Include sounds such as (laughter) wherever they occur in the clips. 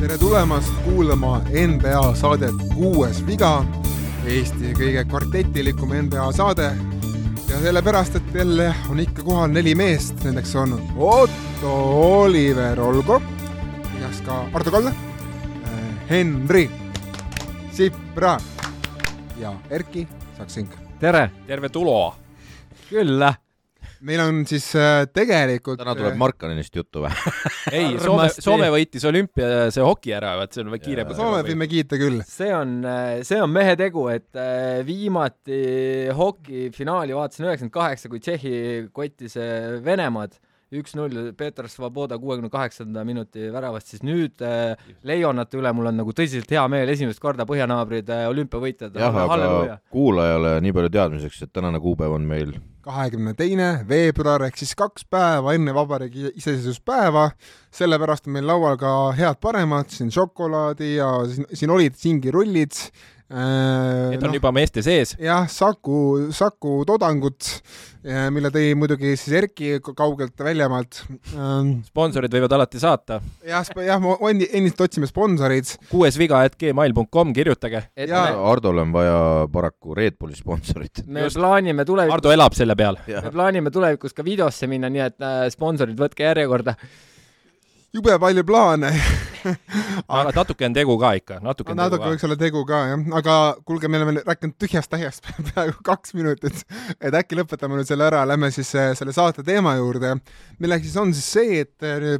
tere tulemast kuulama NBA saadet Kuues viga, Eesti kõige kvartetilikum NBA saade. ja sellepärast, et jälle on ikka kohal neli meest, nendeks on Otto Oliver Olgo, lisaks ka Ardo Kalle, Henri Sipra ja Erki Saksing. tere! terve tulo! Meil on siis äh, tegelikult täna tuleb Markanenist juttu või? (laughs) ei, Soome, Soome võitis olümpia see hoki ära, vaat see on veel kiire. Soome võime kiita küll. see on, see on mehe tegu, et äh, viimati hokifinaali vaatasin üheksakümmend kaheksa, kui Tšehhi kottis äh, Venemaad üks-null Peeter Svoboda kuuekümne kaheksanda minuti väravast, siis nüüd äh, Leionate üle mul on nagu tõsiselt hea meel, esimest korda põhjanaabrid äh, olümpiavõitjad. jah, aga Halleluja. kuulajale nii palju teadmiseks, et tänane kuupäev on meil kahekümne teine veebruar ehk siis kaks päeva enne vabariigi iseseisvuspäeva. sellepärast on meil laual ka head-paremad, siin šokolaadi ja siin, siin olid singirullid äh,. Need on no, juba meeste sees. jah, Saku, Saku toodangut, mille tõi muidugi siis Erki kaugelt väljamaalt ähm,. sponsorid võivad alati saata. jah, jah, me endiselt otsime sponsoreid. kuuesviga.gmail.com, kirjutage. Ja... Hardole on vaja paraku Red Bulli sponsorit. me Just. plaanime tulevikus Hardo elab selle peal. me plaanime tulevikus ka videosse minna, nii et äh, sponsorid, võtke järjekorda jube palju plaane (laughs) (laughs) aga natuke on tegu ka ikka, natuke on natuke võiks olla tegu ka jah, aga kuulge, me oleme rääkinud tühjast-tähjast (laughs) peaaegu kaks minutit, et äkki lõpetame nüüd selle ära, lähme siis äh, selle saate teema juurde, milleks siis on siis see, et äh,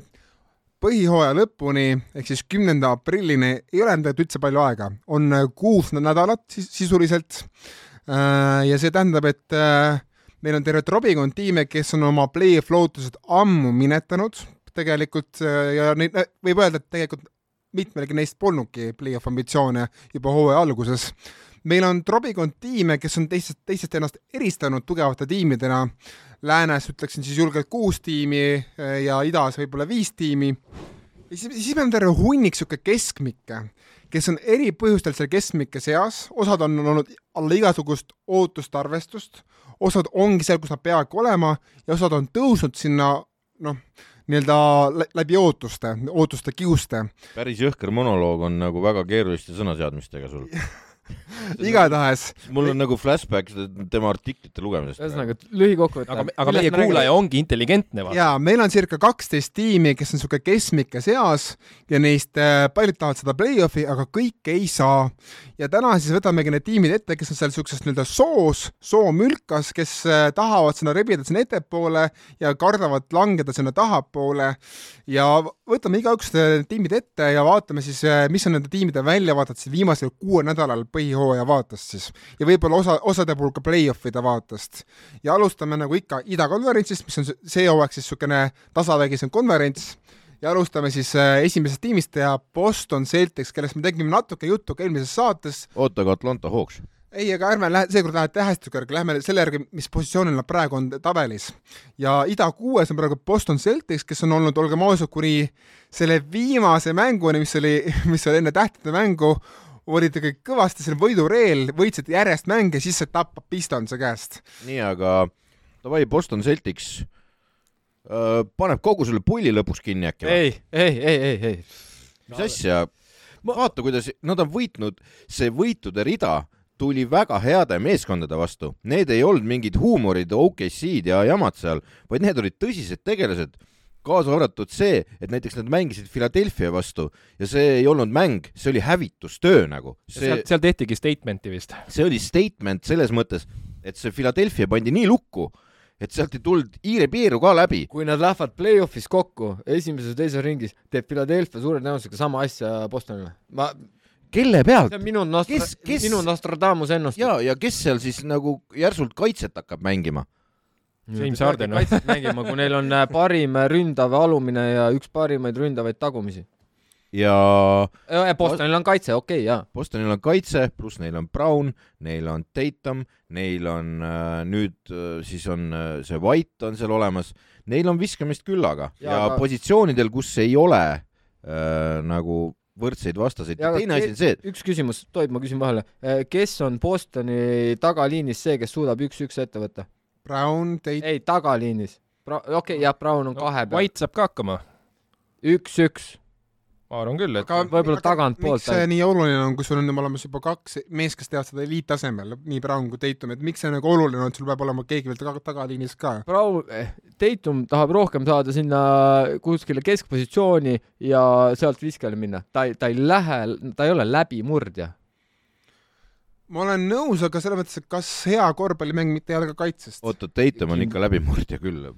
põhihooaja lõpuni ehk siis kümnenda aprillini ei ole tegelikult üldse palju aega, on äh, kuus nädalat siis sisuliselt. ja see tähendab, et meil on terve trobikond tiime, kes on oma play-off lootused ammu minetanud tegelikult äh, ja neid võib öelda, et tegelikult mitmelgi neist polnudki play-off ambitsioone juba hooaja alguses. meil on trobikond tiime, kes on teistest, teistest ennast eristanud tugevate tiimidena. Läänes ütleksin siis julgelt kuus tiimi äh, ja idas võib-olla viis tiimi. ja siis, siis meil on terve hunnik niisugune keskmikke, kes on eri põhjustel seal keskmike seas, osad on olnud alla igasugust ootust arvestust, osad ongi seal, kus nad peaaegu olema ja osad on tõusnud sinna noh, nii-öelda läbi ootuste, ootuste kiuste. päris jõhker monoloog on nagu väga keeruliste sõnaseadmistega sul (laughs) (laughs) igatahes. mul on nagu flashback tema artiklite lugemisest. ühesõnaga, lühikokkuvõte. aga, aga meie kuulaja ongi intelligentne. jaa, meil on circa kaksteist tiimi, kes on niisugune keskmike seas ja neist äh, paljud tahavad seda play-off'i, aga kõik ei saa. ja täna siis võtamegi need tiimid ette, kes on seal niisuguses nii-öelda soos, soomülkas, kes äh, tahavad sinna rebida sinna ettepoole ja kardavad langeda sinna tahapoole ja võtame igaüks tiimid ette ja vaatame siis, äh, mis on nende tiimide väljavaated siis viimasel kuuel nädalal põhihooaja vaatest siis ja võib-olla osa, osade puhul ka play-off'ide vaatest. ja alustame nagu ikka idakonverentsist, mis on see hooaeg siis niisugune tasavägisem konverents ja alustame siis äh, esimesest tiimist ja Boston Celtics, kellest me tegime natuke juttu ka eelmises saates. oota, aga Atlanta Hawks? Ei, aga ärme lähe, seekord lähe tähestiku järgi, lähme selle järgi, mis positsioonil nad praegu on tabelis. ja ida kuues on praegu Boston Celtics, kes on olnud, olgem ausad, kuni selle viimase mänguni, mis oli, (laughs) mis oli enne tähtede mängu, olid kõik kõvasti seal võidureel, võitsid järjest mänge, siis see tappab Pistonse käest. nii, aga davai, Boston Celtics äh, paneb kogu selle pulli lõpuks kinni äkki või? ei, ei, ei, ei, ei. mis asja Ma...? vaata, kuidas nad on võitnud, see võitude rida tuli väga heade meeskondade vastu, need ei olnud mingid huumorid, OKC-d ja jamad seal, vaid need olid tõsised tegelased kaasa arvatud see, et näiteks nad mängisid Philadelphia vastu ja see ei olnud mäng, see oli hävitustöö nagu. seal, seal tehtigi statement'i vist. see oli statement selles mõttes, et see Philadelphia pandi nii lukku, et sealt ei tulnud hiire-piiru ka läbi. kui nad lähevad play-off'is kokku esimeses ja teises ringis, teeb Philadelphia suure tõenäosusega sama asja Bostonile. ma kelle pealt? see on minu Nostra-, minu Nostradamus ennustus. ja, ja kes seal siis nagu järsult kaitset hakkab mängima? James Harden või? kaitset mängima, kui neil on äh, parim ründav alumine ja üks parimaid ründavaid tagumisi. ja Bostonil on kaitse, okei okay,, jaa. Bostonil on kaitse, pluss neil on Brown, neil on Tatum, neil on äh, nüüd äh, siis on äh, see White on seal olemas, neil on viskamist küllaga ja, ja aga... positsioonidel, kus ei ole äh, nagu võrdseid vastaseid teine asi on see, et üks küsimus, tohib, ma küsin vahele, äh, kes on Bostoni tagaliinis see, kes suudab üks-üks ette võtta? Brown, Tate. ei, tagaliinis. okei okay,, jah, Brown on no, kahe peal, White saab ka hakkama, üks-üks, ma arvan küll, et aga võib-olla aga tagantpoolt miks see nii oluline on, kui sul on olemas juba kaks meest, kes teevad seda eliittasemel, nii Brown kui Tatum, et miks see nagu oluline on, et sul peab olema keegi veel taga, tagaliinis ka? Brown, Tatum tahab rohkem saada sinna kuskile keskpositsiooni ja sealt viskele minna, ta ei, ta ei lähe, ta ei ole läbimurdja. ma olen nõus, aga selles mõttes, et kas hea korvpallimäng mitte ei ole ka kaitsest? oota, Tatum on ikka läbimurdja küll.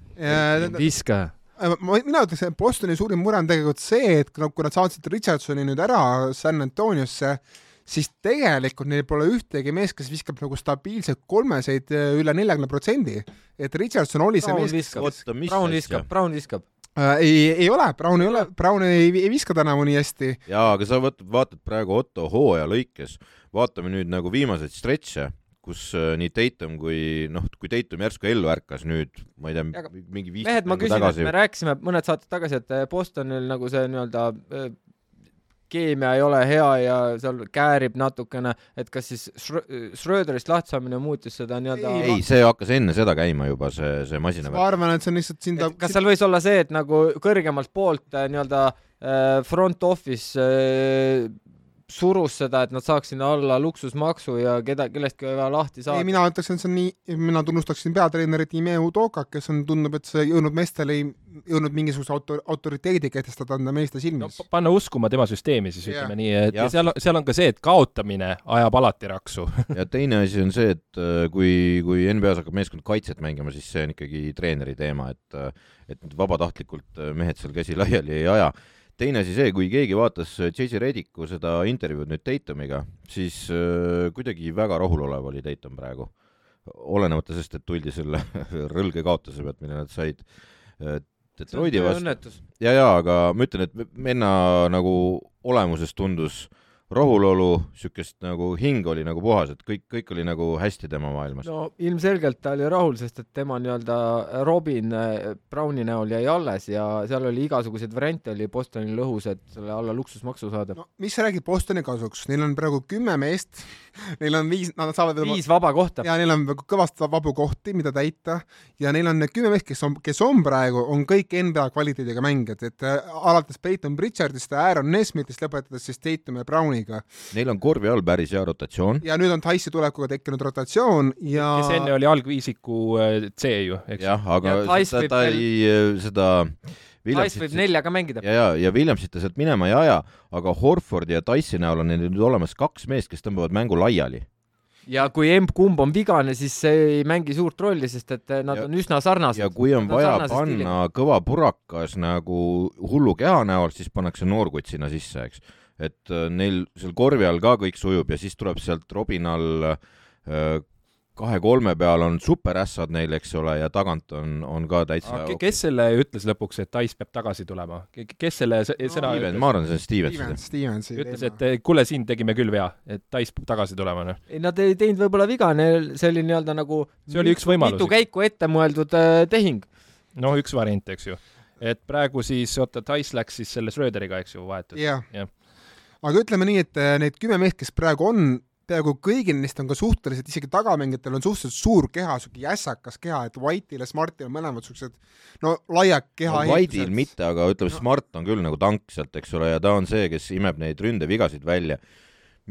viskaja. ma, mina ütleks, et Bostoni suurim mure on tegelikult see, et kui nad- saatsid Richardsoni nüüd ära San Antoniosse, siis tegelikult neil pole ühtegi meest, kes viskab nagu stabiilselt kolmeseid eh, üle neljakümne protsendi. et Richardson oli see Brown mees, kes Brown viskab,? Brown viskab. äh, ei, ei ole, Brown ei ole, Brown ei, ei viska tänavu nii hästi. jaa, aga sa vaatad, vaatad praegu Otto hooaja lõikes, vaatame nüüd nagu viimaseid stretše, kus äh, nii Tatum kui noh, kui Tatum järsku ellu ärkas nüüd, ma ei tea mingi viis mehed, ma küsin, et me rääkisime mõned saated tagasi, et eh, Bostonil nagu see nii-öelda eh, keemia ei ole hea ja seal käärib natukene, et kas siis Schrö- Schröderist lahtisaamine muutis seda nii-öelda Ei, ei, see hakkas enne seda käima juba, see, see ma masinavärk. arvan, et see on lihtsalt siin ta kas seal võis olla see, et nagu kõrgemalt poolt äh, nii-öelda äh, front office äh, surus seda, et nad saaks sinna alla luksusmaksu ja keda, kellestki vaja lahti ei, saada. mina ütleks, et see on nii, mina tunnustaksin peatreenerit Ime Udoka, kes on, tundub, et see jõudnud meestele ei jõudnud mingisuguse auto-, autoriteedi kehtestada enda meeste silmis no,. panna uskuma tema süsteemi siis Jah. ütleme nii, et ja Jah. seal, seal on ka see, et kaotamine ajab alati raksu. (laughs) ja teine asi on see, et äh, kui, kui NBA-s hakkab meeskond kaitset mängima, siis see on ikkagi treeneri teema, et äh, et nüüd vabatahtlikult äh, mehed seal käsi laiali ei aja. Teine asi see, kui keegi vaatas äh, J.J. Rediku seda intervjuud nüüd Tatumiga, siis äh, kuidagi väga rahulolev oli Tatum praegu. olenemata sellest, et tuldi selle (laughs) rõlge kaotuse pealt, mille nad said äh, Detroiti vastu. ja, ja aga ma ütlen, et venna nagu olemuses tundus rahulolu, siukest nagu hing oli nagu puhas, et kõik, kõik oli nagu hästi tema maailmas no.. ilmselgelt ta oli rahul, sest et tema nii-öelda Robin äh, Browni näol jäi alles ja seal oli igasuguseid variante oli Bostonil õhus, et selle alla luksusmaksu saada. no mis sa räägid Bostoni kasuks, neil on praegu kümme meest, (laughs) neil on viis, nad saavad viis vaba kohta. ja neil on kõvasti vabu kohti, mida täita ja neil on kümme meest, kes on, kes on praegu, on kõik NBA kvaliteediga mängijad, et äh, alates Peyton Pritchardist ja Aaron Nesmithist lõpetades siis Tatum ja Browniga. Neil on korvi all päris hea rotatsioon. ja nüüd on Tyson tulekuga tekkinud rotatsioon ja kes enne oli algviisiku äh, C ju, eks. jah, aga Ja ta, ta veel- ei äh, seda Wise võib neljaga mängida. ja, ja, ja Williamsit ta sealt minema ei aja, aga Horfordi ja Tyson näol on neil nüüd olemas kaks meest, kes tõmbavad mängu laiali. ja kui emb-kumb on vigane, siis see ei mängi suurt rolli, sest et eh, nad Ja- on üsna sarnased. ja kui on Nad on vaja sarnase panna kõva purakas nagu hullu keha näol, siis pannakse noorkutt sinna sisse, eks. Et äh, neil seal korvi all ka kõik sujub ja siis tuleb sealt Robin all äh, kahe-kolme peal on superässad neil, eks ole, ja tagant on, on ka täitsa kes selle ütles lõpuks, et Tais peab tagasi tulema? kes selle, seda Steven, ütles? ma arvan, see on Stevens. Stevens, ütles, et kuule, siin tegime küll vea, et Tais peab tagasi tulema, noh. ei, nad ei teinud võib-olla viga, neil see oli nii-öelda nagu See oli üks võimalus. mitu käiku ette mõeldud äh, tehing. noh, üks variant, eks ju. et praegu siis, oota, Tais läks siis selle Schröderiga, eks ju, vahetult. jah Jah. Aga ütleme nii, et äh, need kümme meest, kes praegu on, peaaegu kõigil neist on ka suhteliselt, isegi tagamängijatel on suhteliselt suur keha, siuke jässakas keha, et White'il ja Smartil on mõlemad siuksed no laiad keha no, White'il. mitte, aga ütleme, Smart on küll nagu tank sealt, eks ole, ja ta on see, kes imeb neid ründevigasid välja.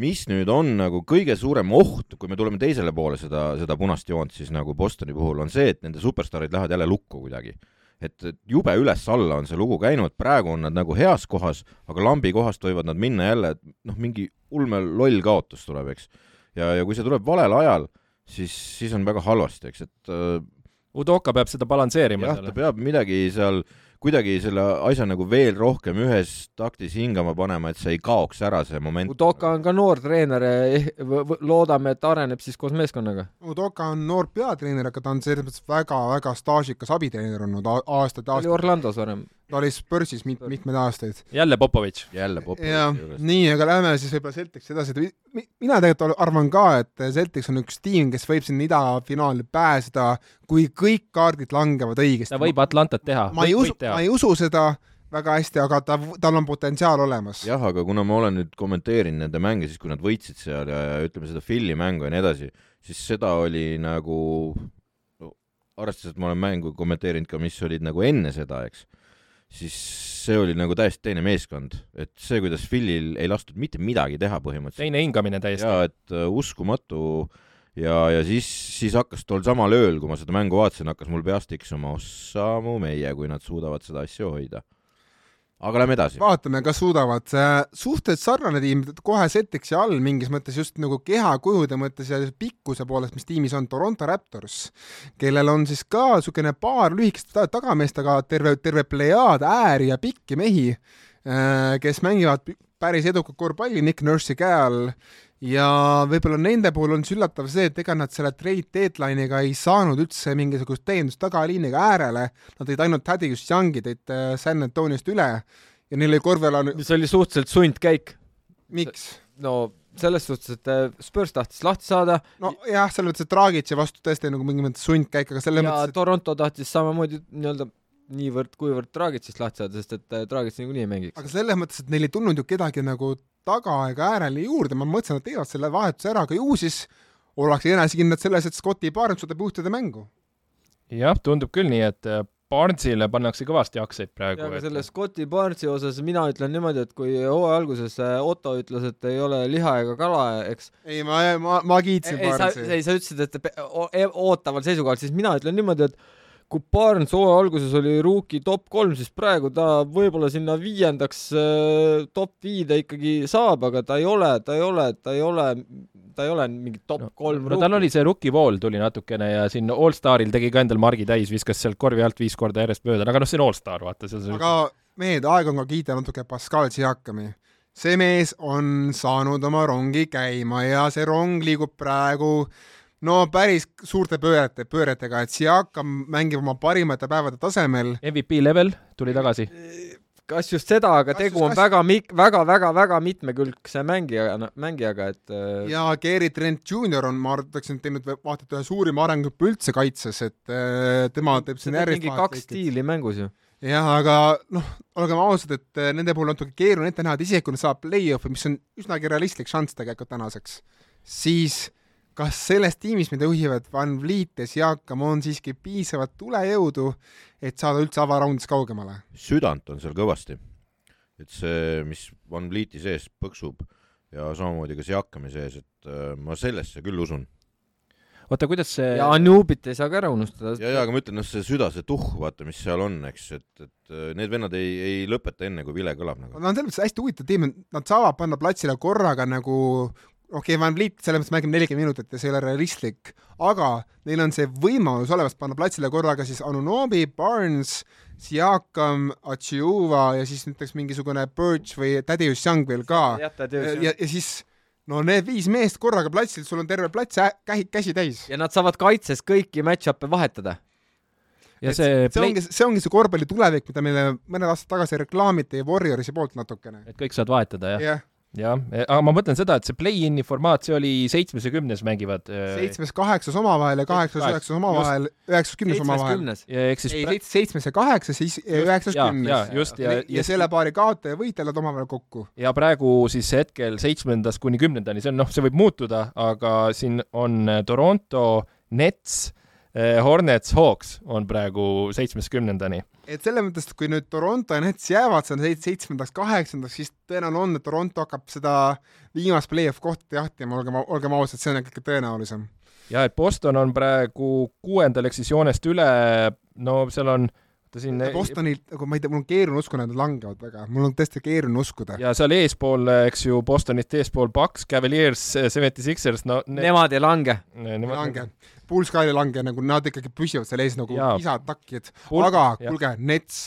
mis nüüd on nagu kõige suurem oht, kui me tuleme teisele poole seda, seda punast joont, siis nagu Bostoni puhul on see, et nende superstaarid lähevad jälle lukku kuidagi. Et et jube üles-alla on see lugu käinud, praegu on nad nagu heas kohas, aga lambi kohast võivad nad minna jälle, et noh, mingi ulme loll kaotus tuleb, eks. ja, ja kui see tuleb valel ajal, siis, siis on väga halvasti, eks, et äh, Udoka peab seda balansseerima jah, ta peab midagi seal, kuidagi selle asja nagu veel rohkem ühes taktis hingama panema, et see ei kaoks ära, see moment. Udoka on ka noor treener, loodame, et areneb siis koos meeskonnaga. Udoka on noor peatreener, aga ta on selles mõttes väga-väga staažikas abitreener olnud a- aastaid, ta oli Orlandos varem. Ta oli Spursis mit-, mitmeid aastaid. jälle Popovitš. jälle popp. jah, nii, aga lähme siis võib-olla Celticsi edasi, et mi- mina tegelikult arvan ka, et Celtics on üks tiim, kes võib sinna idafinaali pääseda, kui kõik kaardid langevad õigesti. ta võib Atlantat teha. ma ei usu, ma ei usu seda väga hästi, aga ta, tal on potentsiaal olemas. jah, aga kuna ma olen nüüd kommenteerinud nende mänge siis, kui nad võitsid seal ja, ja ütleme seda Philly mängu ja nii edasi, siis seda oli nagu no, arvestades, et ma olen mängu kommenteerinud ka, mis olid nagu enne seda, eks, siis see oli nagu täiesti teine meeskond, et see, kuidas Philil ei lastud mitte midagi teha põhimõtteliselt. teine hingamine täiesti. ja et uh, uskumatu ja, ja siis, siis hakkas tol samal ööl, kui ma seda mängu vaatasin, hakkas mul peas tiksuma, ossa mu meie, kui nad suudavad seda asja hoida. Aga lähme edasi. vaatame, kas suudavad. suhteliselt sarnane tiim, kohe setiks ja all mingis mõttes just nagu kehakujude mõttes ja pikkuse poolest, mis tiimis on Toronto Raptors, kellel on siis ka niisugune paar lühikest ta- tagameest, aga terve, terve plejaad ääri ja pikki mehi, kes mängivad päris edukat korvpalli Nick Nurse'i käe all ja võib-olla nende puhul on siis üllatav see, et ega nad selle trade deadline'iga ei saanud üldse mingisugust täiendust tagaliiniga äärele, nad tõid ainult Thaddeus Youngi tõid äh, San Antoniost üle ja neil oli korvpall, see oli suhteliselt sundkäik. miks? no selles suhtes, et äh, Spurs tahtis lahti saada nojah, selles mõttes, et Dragic'i vastu tõesti nagu mingi mõttes sundkäik, aga selles ja mõttes, et Toronto tahtis samamoodi nii-öelda niivõrd-kuivõrd Dragicist lahti saada, sest et äh, Dragic niikuinii ei mängiks. aga selles mõttes, et neil ei tulnud ju kedagi nagu taga ega äärele juurde, ma mõtlesin, et nad teevad selle vahetuse ära, aga ju siis ollakse enesekindlad selles, et Scotti Barnes suudab juhtida mängu. jah, tundub küll nii, et äh, Barnesile pannakse kõvasti aktsiaid praegu ja, aga selle Scotti Barnesi osas mina ütlen niimoodi, et kui hooaja alguses äh, Otto ütles, et ei ole liha ega kala, eks ei, ma, ma, ma kiitsin ei, sa, Barnesi. ei sa ütlesid, et e- ootaval seisukohal, siis mina ütlen niimoodi, et kui Barnes hooaja alguses oli rookie top kolm, siis praegu ta võib-olla sinna viiendaks äh, top viide ikkagi saab, aga ta ei ole, ta ei ole, ta ei ole, ta ei ole mingi top no, kolm no tal oli see rookie pool tuli natukene ja siin Allstaril tegi ka endal margi täis, viskas sealt korvi alt viis korda järjest mööda, aga noh, see on Allstar, vaata, seal aga mehed, aeg on ka kiita natuke Pascal Siakami. see mees on saanud oma rongi käima ja see rong liigub praegu no päris suurte pöörete, pööretega, et Siakam mängib oma parimate päevade tasemel. MVP level tuli tagasi. kas just seda, aga Kas tegu just- on kas- väga mik-, väga, väga, väga mitmekülgse mängija, mängijaga, et äh, ja Gary Trent Jr on, ma arvaksin, teinud vaata et ühe suurima arenguhüppe üldse kaitses, et äh, tema teeb siin järjest mingi kaks. stiili mängus ju. jah, aga noh, olgem ausad, et äh, nende puhul on natuke keeruline ette näha, et isegi kui nad saavad play-off'i, mis on üsnagi realistlik šanss tegelikult tänaseks, siis kas selles tiimis, mida juhivad Van Vliet ja Siakam, on siiski piisavalt tulejõudu, et saada üldse avaraundis kaugemale? südant on seal kõvasti. et see, mis Van Vlieti sees põksub ja samamoodi ka Siakami sees, et äh, ma sellesse küll usun. oota, kuidas see ja Anubit ei saa ka ära unustada. ja, ja aga ma ütlen, noh, see süda, see tuhh, vaata, mis seal on, eks, et, et äh, need vennad ei, ei lõpeta enne, kui vile kõlab nagu. Nad on selles mõttes hästi huvitav tiim, et nad saavad panna platsile korraga nagu okei okay,, Van Vliet selles mõttes mängib nelikümmend minutit ja see ei ole realistlik, aga neil on see võimalus olemas panna platsile korraga siis Anunobi, Barnes, Siakam, Achiuva ja siis näiteks mingisugune Birch või Thaddeus Young veel ka. ja, ja, ja siis no need viis meest korraga platsil, sul on terve plats kähi, käsi täis. ja nad saavad kaitses kõiki match-up'e vahetada. ja see see ongi, see ongi see korvpalli tulevik, mida meile mõned aastad tagasi reklaamiti Warriorsi poolt natukene. et kõik saavad vahetada, jah? jah, jah, aga ma mõtlen seda, et see play-in'i formaat, see oli seitsmes ja kümnes mängivad. seitsmes, kaheksas omavahel ja kaheksas, Kaheksa. üheksas omavahel, üheksas, kümnes omavahel. ehk siis ei, seitsmes ja kaheksas, siis üheksas, kümnes just, ja- ja, ja selle paari kaotaja võitlevad omavahel kokku. ja praegu siis hetkel seitsmendast kuni kümnendani, see on noh, see võib muutuda, aga siin on äh, Toronto Nets, Hornets, Hawks on praegu seitsmest kümnendani. et selles mõttes, et kui nüüd Toronto ja Nets jäävad sinna seit- seitsmendaks, kaheksandaks, siis tõenäoline on, et Toronto hakkab seda viimast play-off kohta jahtima, olgem, olgem ausad, see on ikkagi tõenäolisem. ja et Boston on praegu kuuendal ehk siis joonest üle, no seal on, oota siin Bostonil, nagu ma ei tea, mul on keeruline uskuda, et nad langevad väga, mul on tõesti keeruline uskuda. ja seal eespool, eks ju, Bostonist eespool Bucks, Cavaliers, Seventy Sixers, no ne, Nemad ei lange. ei lange. Bulls ka ei lange, nagu nad ikkagi püsivad seal ees nagu isad takid. Bull- aga kuulge, Nets,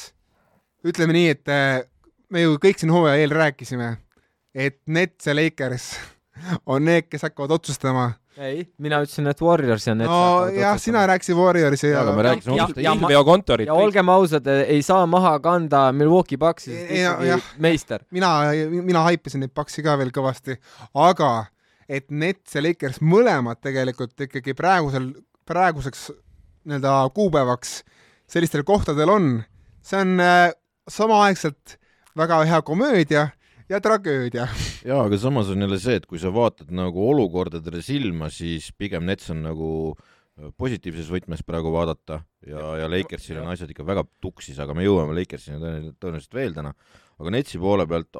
ütleme nii, et äh, me ju kõik siin hooaja eel rääkisime, et Nets ja Lakers (laughs) on need, kes hakkavad otsustama. ei, mina ütlesin, et Warriors ja Nets no jah, sina rääkisid Warriorsi ja, aga me rääkisime Ja- hoopis ja ma- olgem ausad, ei saa maha kanda Milwaukee Bucksi, sest Ei, ikkagi meister. mina, mina haipasin neid paksi ka veel kõvasti, aga et Nets ja Lakers mõlemad tegelikult ikkagi praegusel, praeguseks nii-öelda kuupäevaks sellistel kohtadel on, see on äh, samaaegselt väga hea komöödia ja tragöödia. (laughs) jaa, aga samas on jälle see, et kui sa vaatad nagu olukordadele silma, siis pigem Nets on nagu positiivses võtmes praegu vaadata ja, ja Lakersil on asjad ikka väga tuksis, aga me jõuame Lakersini tõenäoliselt, veel täna. aga Netsi poole pealt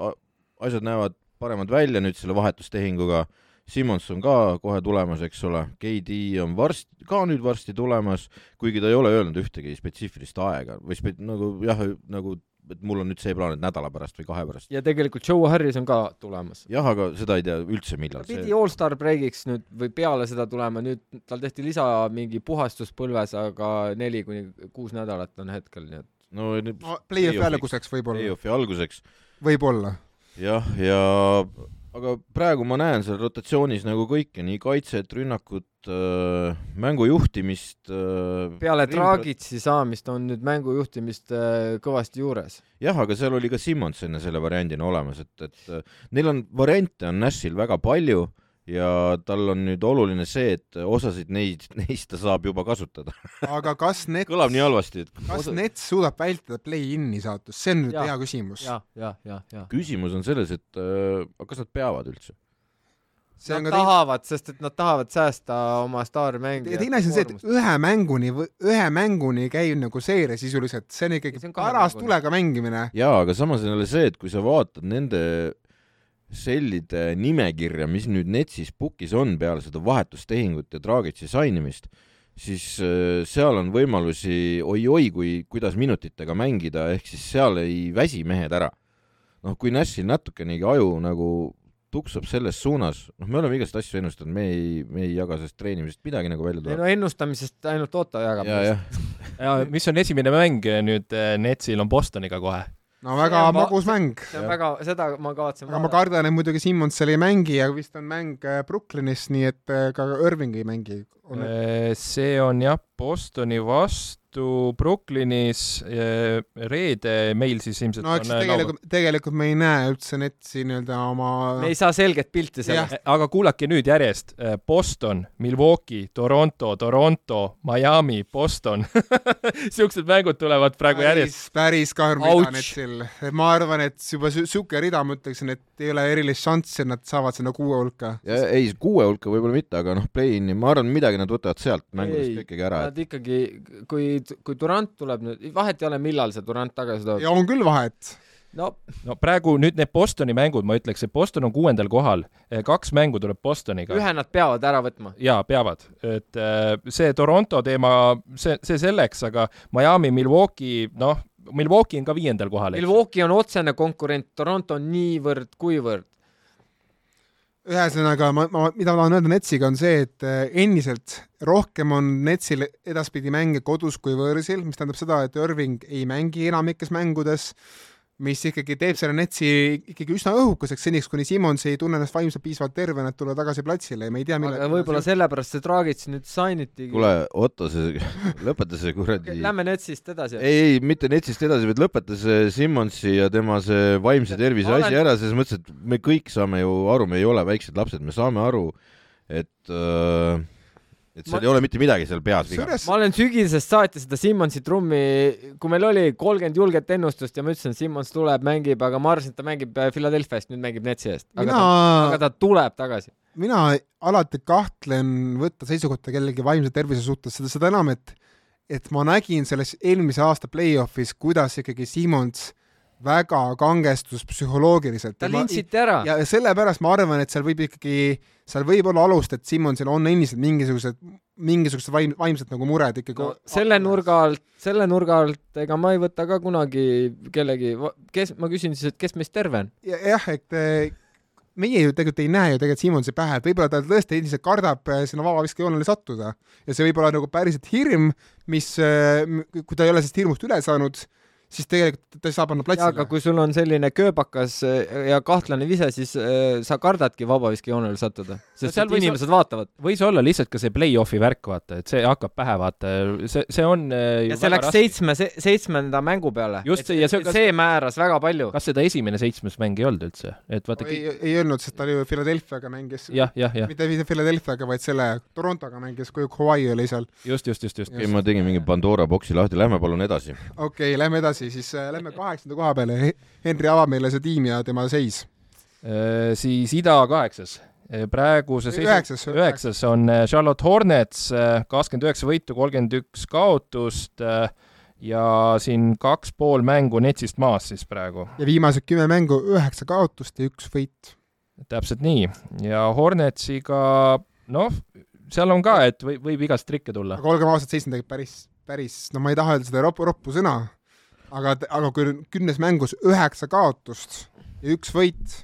asjad näevad paremad välja nüüd selle vahetustehinguga. Simmons on ka kohe tulemas, eks ole, KD on varsti, ka nüüd varsti tulemas, kuigi ta ei ole öelnud ühtegi spetsiifilist aega või spe-, nagu jah, nagu et mul on nüüd see plaan, et nädala pärast või kahe pärast. ja tegelikult Joe Harris on ka tulemas. jah, aga seda ei tea üldse, ta millal pidi see allstar breakiks nüüd või peale seda tulema, nüüd tal tehti lisa mingi puhastus põlves, aga neli kuni kuus nädalat on hetkel, nii et no nüüd no play-off'i alguseks võib-olla, play-off'i alguseks võib-olla. jah, ja aga praegu ma näen seal rotatsioonis nagu kõike, nii kaitset, rünnakut äh,, mängu juhtimist äh,. peale Dragitsi saamist on nüüd mängu juhtimist äh, kõvasti juures. jah, aga seal oli ka Simmons enne selle variandina olemas, et, et äh, neil on variante on Nashil väga palju ja tal on nüüd oluline see, et osasid neid, (laughs) neist ta saab juba kasutada. aga kas (laughs) Nets, kõlab nii halvasti, et kas Nets suudab vältida play-in'i saatust, see on nüüd Jaa. hea küsimus. ja, ja, ja, ja. küsimus on selles, et äh, kas nad peavad üldse? see on Nad tahavad, sest et nad tahavad säästa oma staarmängijat. teine asi on see, et ühe mänguni, ühe mänguni käib nagu seeria sisuliselt, see on ikkagi paras tulega mängimine. jaa, aga samas on jälle see, et kui sa vaatad nende sellide nimekirja, mis nüüd Netsis book'is on peale seda vahetustehingut ja Dragitsi sainimist, siis äh, seal on võimalusi oi-oi, kui, kuidas minutitega mängida, ehk siis seal ei väsi mehed ära. noh, kui Nashil natukenegi aju nagu tuksab selles suunas, noh, me oleme igast asju ennustanud, me ei, me ei jaga sellest treenimisest midagi nagu välja ei tuleb no ennustamisest ainult Otto jagab. ja, jah, (laughs) ja mis on esimene mäng nüüd eh, Netsil on Bostoniga kohe. No väga va- magus mäng. see on Jah. väga, seda ma kavatsen aga ma kardan, et muidugi Simmons seal ei mängi ja vist on mäng äh, Brooklynis, nii et äh, ka Irving ei mängi. see on jah, Bostoni vastu Brooklynis, reede meil siis ilmselt no eks on äh, tegelikult, tegelikult me ei näe üldse Netsi nii-öelda oma me ei saa selget pilti sellest. aga kuulake nüüd järjest, Boston, Milwaukee, Toronto, Toronto, Miami, Boston. (laughs) siuksed mängud tulevad praegu järjest. päris karm rida. Netsil. ma arvan, et juba su- sihuke rida, ma ütleksin, et ei ole erilist šanssi, et nad saavad sinna kuue hulka. ja ei, kuue hulka võib-olla mitte, aga noh, play-in'i, ma arvan, midagi nad võtavad sealt mängudest ikkagi ära, Nad ikkagi, kui, kui Durant tuleb nüüd, vahet ei ole, millal see Durant tagasi tuleb. ja on küll vahet. no no praegu nüüd need Bostoni mängud, ma ütleks, et Boston on kuuendal kohal, kaks mängu tuleb Bostoniga. ühe nad peavad ära võtma. jaa, peavad, et äh, see Toronto teema, see, see selleks, aga Miami, Milwaukee, noh, Milwaukee on ka viiendal kohal. Milwaukee on otsene konkurent, Toronto on niivõrd-kuivõrd. ühesõnaga, ma, ma, mida ma tahan öelda Netsiga, on see, et äh, endiselt rohkem on Netsil edaspidi mänge kodus kui võõrsil, mis tähendab seda, et Irving ei mängi enamikes mängudes, mis ikkagi teeb selle Netsi ikkagi üsna õhukeseks seniks, kuni Simmons ei tunne ennast vaimselt piisavalt tervena, et tulla tagasi platsile ja me ei tea, aga võib-olla sellepärast see Dragic nüüd signitigi. kuule, Otto, see, (laughs) lõpeta see kuradi Lähme Netsist edasi. ei, ei, mitte Netsist edasi, vaid lõpeta see Simmonsi ja tema see vaimse tervise olen- asi ära, selles mõttes, et me kõik saame ju aru, me ei ole väiksed lapsed, me saame aru, et äh, et seal Ma- ei ole mitte midagi seal peas viga. ma olen sügisest saati seda Simmonsi trummi, kui meil oli kolmkümmend julget ennustust ja ma ütlesin, et Simmons tuleb, mängib, aga ma arvasin, et ta mängib äh, Philadelphiast, nüüd mängib Netsi eest. aga mina ta, aga ta tuleb tagasi. mina alati kahtlen võtta seisukohta kellegi vaimse tervise suhtes, seda, seda enam, et et ma nägin selles eelmise aasta play-off'is, kuidas ikkagi Simmons väga kangestus psühholoogiliselt. ta lintsiti ära. ja sellepärast ma arvan, et seal võib ikkagi, seal võib olla alust, et Simmonsil on endiselt mingisugused, mingisugused vaim-, vaimsed nagu mured ikkagi no selle nurga alt, selle nurga alt, ega ma ei võta ka kunagi kellegi, kes, ma küsin siis, et kes meist terve on? Ja- jah, et eh, meie ju tegelikult ei näe ju tegelikult Simonsi pähe, et võib-olla ta tõesti endiselt kardab eh, sinna vabaviskejoonele sattuda ja see võib olla nagu päriselt hirm, mis, kui ta ei ole sellest hirmust üle saanud, siis tegelikult ta ei saa panna jaa, aga platsile. kui sul on selline kööbakas äh, ja kahtlane vise, siis äh, sa kardadki vabaviskejoonele sattuda, sest võis inimesed vaatavad. võis olla lihtsalt ka see play-off'i värk, vaata, et see hakkab pähe, vaata, see, see on äh, ja see läks seitsme, seitsmenda mängu peale. Just see- ja see- see määras väga palju. kas seda esimene seitsmes mäng ei olnud üldse, et vaata ei ei öelnud, sest ta oli ju Philadelphiaga mängis, mitte mitte Philadelphiaga, vaid selle Torontoga mängis, kui Hawaii oli seal. just, just, just, just. okei, ma tegin mingi Pandora boksi lahti, lähme palun edasi. okei okay,, lähme edasi, siis äh, lähme kaheksanda koha peale. Henri avab meile see tiim ja tema seis. Äh, siis ida kaheksas, praeguse seisu üheksas, üheksas on äh, Charlotte Hornets, kakskümmend üheksa võitu, kolmkümmend üks kaotust ja siin kaks pool mängu netsist maas siis praegu. ja viimased kümme mängu üheksa kaotust ja üks võit. täpselt nii ja Hornetsiga noh, seal on ka, et võib, võib igast trikke tulla. aga olgem ausad, seitse on tegelikult päris, päris, no ma ei taha öelda seda roppu, roppu sõna, aga, aga kui kümnes mängus üheksa kaotust ja üks võit,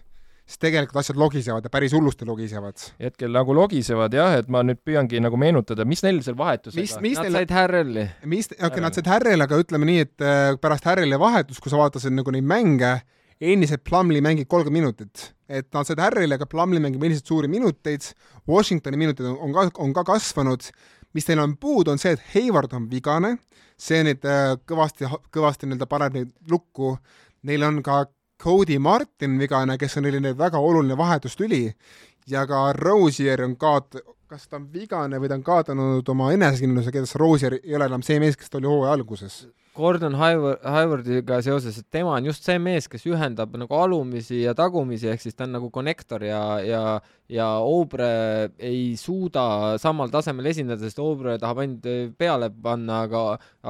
siis tegelikult asjad logisevad ja päris hullusti logisevad. hetkel nagu logisevad jah, et ma nüüd püüangi nagu meenutada, mis neil seal vahetusega mis, mis nad neil... said Harrel'i. mis, okei okay,, nad said Harrel'i, aga ütleme nii, et äh, pärast Harrel'i vahetust, kui sa vaatasid nagu neid mänge, endiselt Plumlee mängib kolmkümmend minutit. et nad said Harrel'i, aga Plumlee mängib endiselt suuri minuteid, Washingtoni minutid on, on ka, on ka kasvanud, mis neil on puudu, on see, et Hayward on vigane, see nüüd äh, kõvasti, kõvasti nii-öelda paneb neid lukku, neil on ka Cody Martin vigane, kes on neile väga oluline vahetustüli. Ja ka Rosier on kaot-, kas ta on vigane või ta on kaotanud oma enesekindluse, kuidas Rosier ei ole enam see mees, kes ta oli hooaja alguses. Gordon Haywardiga seoses, et tema on just see mees, kes ühendab nagu alumisi ja tagumisi, ehk siis ta on nagu connector ja, ja, ja Obre ei suuda samal tasemel esindada, sest Obre tahab ainult peale panna, aga,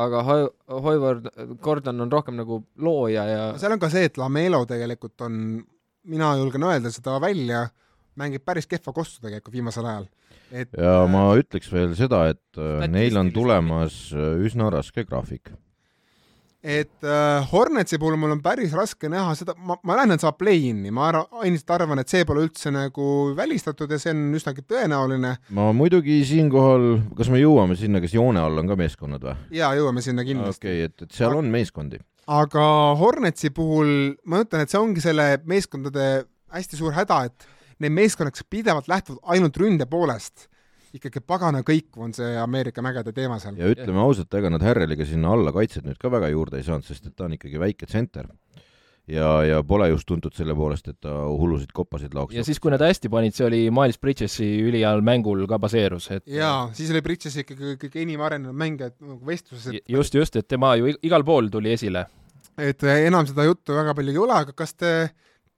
aga Hayward, Gordon on rohkem nagu looja ja seal on ka see, et Lamelo tegelikult on, mina julgen öelda seda välja, mängib päris kehva kossu tegelikult viimasel ajal et ja ma ütleks veel seda, et äh, neil on tulemas äh, üsna raske graafik et äh, Hornetsi puhul mul on päris raske näha seda, ma, ma näen, et saab play-in'i, ma endiselt arvan, et see pole üldse nagu välistatud ja see on üsnagi tõenäoline. ma muidugi siinkohal, kas me jõuame sinna, kas joone all on ka meeskonnad või? jaa, jõuame sinna kindlasti. okei okay,, et, et seal on meeskondi. aga Hornetsi puhul ma ütlen, et see ongi selle meeskondade hästi suur häda, et need meeskonnad, kes pidevalt lähtuvad ainult ründe poolest ikkagi pagana kõikuv on see Ameerika mägede teema seal. ja ütleme ausalt, ega nad Härreliga sinna alla kaitset nüüd ka väga juurde ei saanud, sest et ta on ikkagi väike tsenter. ja, ja pole just tuntud selle poolest, et ta hullusid koppasid laoks. ja siis, kui nad hästi panid, see oli Miles Bridgesi üliheal mängul ka baseerus, et jaa, siis oli Bridges ikkagi kõige enim arenenud mängija nagu vestluses et.... just, just, et tema ju igal pool tuli esile. et enam seda juttu väga palju ei ole, aga kas te,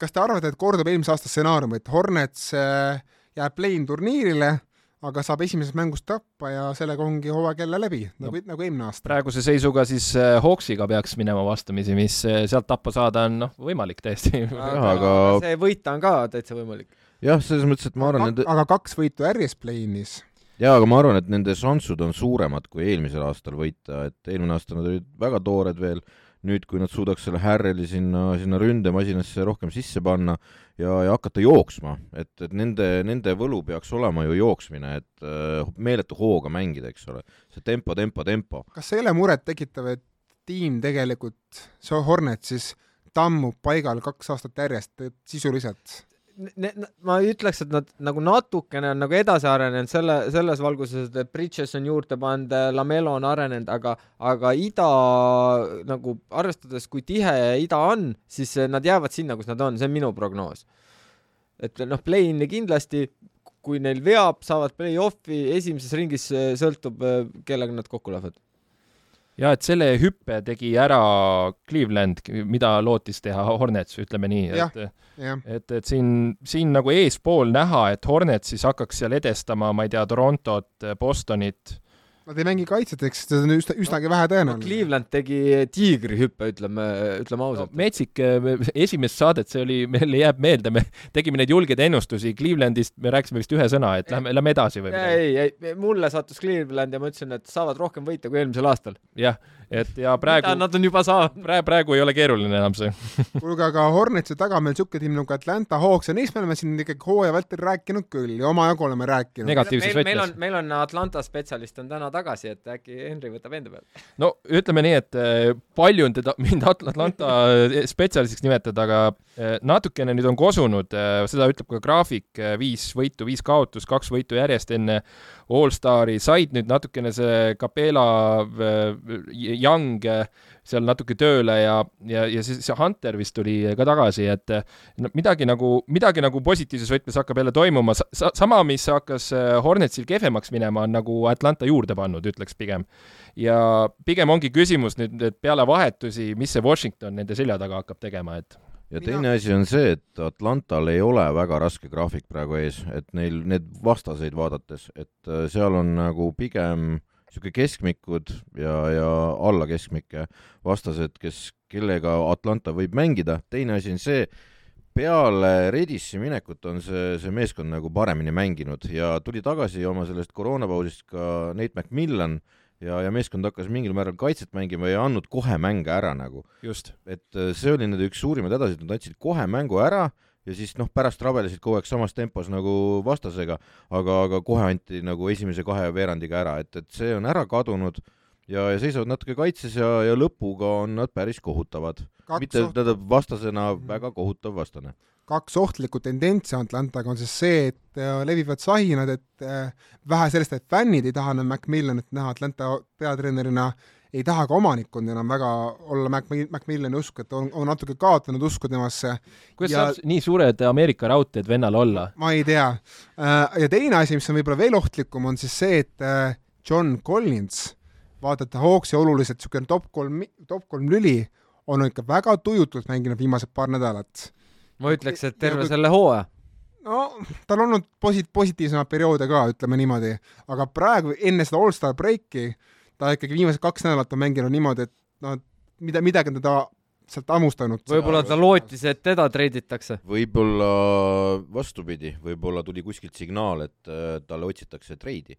kas te arvate, et kordub eelmise aasta stsenaarium, et Hornets äh, jääb play-in turniirile aga saab esimesest mängust tappa ja sellega ongi hooaeg jälle läbi, nagu no,, nagu eelmine aasta. praeguse seisuga siis äh, Hawksiga peaks minema vastamisi, mis äh, sealt tappa saada on noh, võimalik täiesti. (laughs) aga see võita on ka täitsa võimalik. jah, selles mõttes, et ma arvan, nende aga kaks võitu järjest play-in'is. jaa, aga ma arvan, et nende šansud on suuremad kui eelmisel aastal võita, et eelmine aasta nad olid väga toored veel, nüüd, kui nad suudaks selle Harreli sinna, sinna ründemasinasse rohkem sisse panna ja, ja hakata jooksma, et, et nende, nende võlu peaks olema ju jooksmine, et uh, meeletu hooga mängida, eks ole. see tempo, tempo, tempo. kas see ei ole murettekitav, et tiim tegelikult, see Hornet siis tammub paigal kaks aastat järjest, et sisuliselt ma ütleks, et nad nagu natukene on nagu edasi arenenud selle, selles valguses, et Bridges on juurde pannud, Lamelo on arenenud, aga, aga ida nagu arvestades, kui tihe ida on, siis nad jäävad sinna, kus nad on, see on minu prognoos. et noh, play-in'i kindlasti, kui neil veab, saavad play-off'i, esimeses ringis sõltub, kellega nad kokku lähevad ja et selle hüppe tegi ära Cleveland, mida lootis teha Hornets, ütleme nii, et et, et siin, siin nagu eespool näha, et Hornets siis hakkaks seal edestama, ma ei tea, Torontot, Bostonit Nad ei mängi kaitset, eks see on üsna, üsnagi vähe tõenäoline no,. Cleveland tegi tiigrihüppe, ütleme, ütleme ausalt no,. metsik, esimest saadet, see oli, meile jääb meelde, me tegime neid julgeid ennustusi, Clevelandist me rääkisime vist ühe sõna, et lähme, lähme edasi või midagi. ei, ei, mulle sattus Cleveland ja ma ütlesin, et saavad rohkem võita kui eelmisel aastal. jah, et ja praegu Nad on juba saanud. praegu, praegu ei ole keeruline enam see (laughs) kuulge, aga Hornetsi taga meil niisugune tiim nagu Atlanta Hawks ja neist me oleme siin ikkagi hooaja vältel rääkinud küll ja omajagu oleme rääkinud. negatiivses võtmes. meil on, meil on Atlanta spetsialist on täna tagasi, et äkki Henry võtab enda peale. no ütleme nii, et äh, palju on teda, (laughs) mind Atlanta spetsialistiks nimetada, aga äh, natukene nüüd on kosunud, äh, seda ütleb ka graafik, viis võitu, viis kaotust, kaks võitu järjest enne Allstari, said nüüd natukene see Capela Young seal natuke tööle ja, ja, ja siis see Hunter vist tuli ka tagasi, et no midagi nagu, midagi nagu positiivses võtmes hakkab jälle toimuma sa,, sama, mis hakkas äh, Hornetsil kehvemaks minema, on nagu Atlanta juurde pannud, ütleks pigem. ja pigem ongi küsimus nüüd, et peale vahetusi, mis see Washington nende selja taga hakkab tegema, et ja Mina- teine asi on see, et Atlantal ei ole väga raske graafik praegu ees, et neil need vastaseid vaadates, et äh, seal on nagu pigem niisugune keskmikud ja, ja alla keskmike vastased, kes, kellega Atlanta võib mängida, teine asi on see, peale Redissi minekut on see, see meeskond nagu paremini mänginud ja tuli tagasi oma sellest koroonapausist ka Nate McMillan ja, ja meeskond hakkas mingil määral kaitset mängima ja ei andnud kohe mänge ära nagu et äh, see oli nende üks suurimaid hädasid, nad andsid kohe mängu ära ja siis noh, pärast rabelesid kogu aeg samas tempos nagu vastasega, aga, aga kohe anti nagu esimese kahe veerandiga ära, et, et see on ära kadunud ja, ja seisavad natuke kaitses ja, ja lõpuga on nad päris kohutavad. mitte, tähendab vastasena Mhm. väga kohutav vastane. Kaks ohtlikku tendentsi Atlantaga on siis see, et äh, levivad sahinad, et äh, vähe sellest, et fännid ei taha enam Macmillanit näha Atlanta peatreenerina, ei taha ka omanikkond enam väga olla Mac, Macmillani usku, et on, on natuke kaotanud usku temasse. kuidas Ja- saab nii suured Ameerika raudteed vennal olla? ma ei tea. ja teine asi, mis on võib-olla veel ohtlikum, on siis see, et äh, John Collins, vaadata Hawksi oluliselt niisugune top kolm, top kolm lüli, on ikka väga tujutult mänginud viimased paar nädalat ma ütleks, et terve kui- selle hooaja. no tal on olnud posi-, positiivsemaid perioode ka, ütleme niimoodi, aga praegu enne seda allstar breiki ta ikkagi viimased kaks nädalat on mänginud niimoodi, et no mida, midagi on teda sealt hammustanud. võib-olla ta lootis, et teda treiditakse. võib-olla vastupidi, võib-olla tuli kuskilt signaal, et äh, talle otsitakse treidi.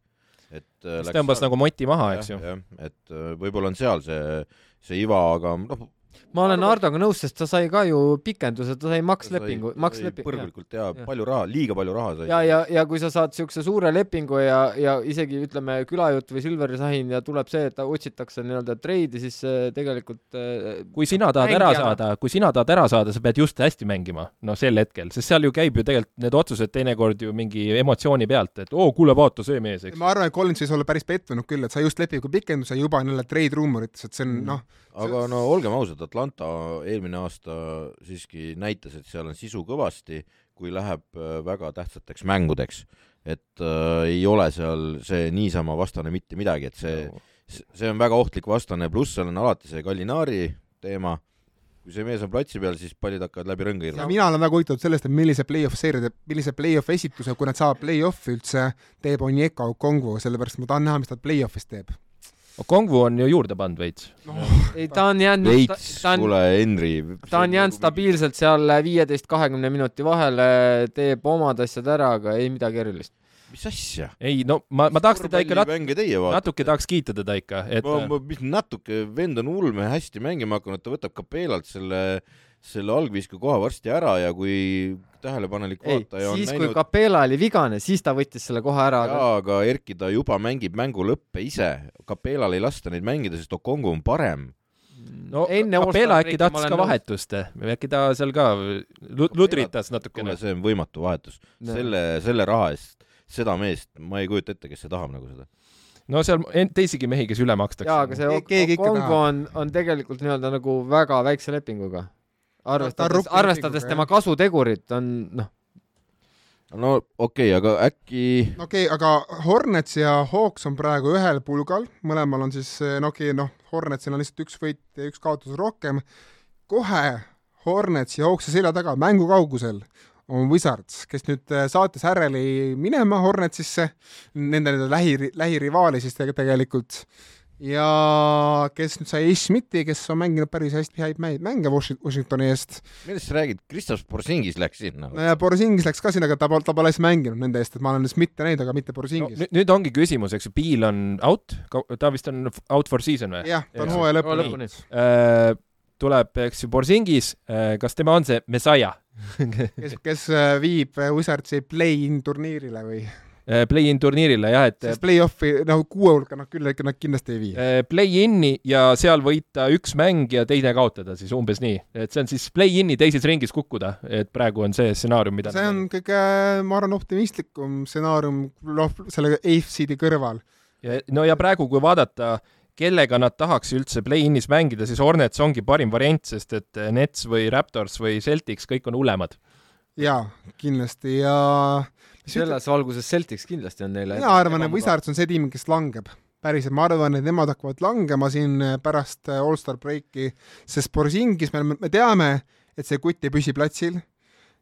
et äh, siis tõmbas nagu moti maha, eks ju. jah, et äh, võib-olla on seal see, see iva, aga noh, ma olen Hardoga nõus, sest ta sai ka ju pikenduse, ta sai makslepingu, makslepingu. põrgulikult ja Jah. palju raha, liiga palju raha sai. ja, ja, ja kui sa saad siukse suure lepingu ja, ja isegi ütleme, külajutt või Silveri sahin ja tuleb see, et ta otsitakse nii-öelda treidi, siis see tegelikult äh, kui sina tahad ära Mängijana. saada, kui sina tahad ära saada, sa pead just hästi mängima, noh sel hetkel, sest seal ju käib ju tegelikult need otsused teinekord ju mingi emotsiooni pealt, et oo, kuule, vaata see mees, eks. ma arvan, et Collins võis olla päris pettunud küll, et sai just lepingu pikenduse, juba on jälle trade rumorites, et see on noh, aga no olgem ausad, Atlanta eelmine aasta siiski näitas, et seal on sisu kõvasti, kui läheb äh, väga tähtsateks mängudeks. et äh, ei ole seal see niisama vastane mitte midagi, et see, see on väga ohtlik vastane, pluss seal on alati see Gallinari teema. kui see mees on platsi peal, siis pallid hakkavad läbi rõnga ja irvama. mina olen väga huvitatud sellest, et millise play-off seeria millise play-off esituse, kui nad saavad play-off'i üldse, teeb Onyeka Okongwu, sellepärast ma tahan näha, mis ta play-off'is teeb. Kongwu on ju juurde pannud veits. ei, ta on jäänud, veits, kuule, Henri. ta on jäänud. stabiilselt seal viieteist, kahekümne minuti vahele, teeb omad asjad ära, aga ei midagi erilist. mis asja? ei no ma, ma tahaks teda ikka nat-, natuke tahaks kiita teda ikka, et ma, ma, mis natuke, vend on ulme hästi mängima hakanud, ta võtab Capellalt selle, selle algviske koha varsti ära ja kui tähelepanelik vaataja on siis kui näinud, Capella oli vigane, siis ta võttis selle koha ära, aga jaa, aga Erki, ta juba mängib mängu lõppe ise. Capellal ei lasta neid mängida, sest Okongu on parem. no enne Capella äkki tahtis ka vahetust, äkki ta seal ka lu- ludritas natukene., see on võimatu vahetus. No. selle, selle raha eest, seda meest, ma ei kujuta ette, kes see tahab nagu seda. no seal teisigi mehi, kes üle makstakse. jaa, aga see Kongo on, on tegelikult nii-öelda nagu väga väikse lepinguga. Ta arvestades, arvestades tema kasutegurit on noh, no okei okay,, aga äkki okei okay,, aga Hornets ja Hawks on praegu ühel pulgal, mõlemal on siis no okei okay,, noh, Hornetsil on lihtsalt üks võit ja üks kaotus rohkem. kohe Hornets ja Hawksi selja taga mängu kaugusel on Wizards, kes nüüd äh, saatis Härreli minema Hornetsisse, nende nende lähi, lähirivaali siis tege- tegelikult ja kes nüüd sai Ish Smithi, kes on mänginud päris hästi häid mänge Washi- Washingtoni eest. millest sa räägid, Kristaps Porzingis läks sinna no ja Borisingis läks ka sinna, aga ta pole, ta pole hästi mänginud nende eest, et ma olen Smithi näinud, aga mitte no, Borisingis nüüd, ongi küsimus, eks ju, Piil on out, ta vist on out for season või? jah, ta on hooaja lõpuni. Äh, tuleb, eks ju, Borsingis, kas tema on see Messiah? (laughs) kes, kes äh, viib äh, Wizardsi play-in turniirile või? Äh, Play-in turniirile jah, et sest play-off'i nagu kuue hulka nad küll nad kindlasti ei vii. äh, play-in'i ja seal võita üks mäng ja teine kaotada siis umbes nii, et see on siis play-in'i teises ringis kukkuda, et praegu on see stsenaarium, mida see on kõige, ma arvan, optimistlikum stsenaarium noh, selle AFC-di kõrval. ja, no ja praegu, kui vaadata, kellega nad tahaks üldse play-in'is mängida, siis Hornets ongi parim variant, sest et Nets või Raptors või Celtics, kõik on hullemad. jaa, kindlasti. Ja selles valguses Celtics kindlasti on neile mina arvan, et Wizards on see tiim, kes langeb. päriselt, ma arvan, et nemad hakkavad langema siin äh, pärast äh, allstar breaki, sest Borisingis me, me teame, et see kutt ei püsi platsil.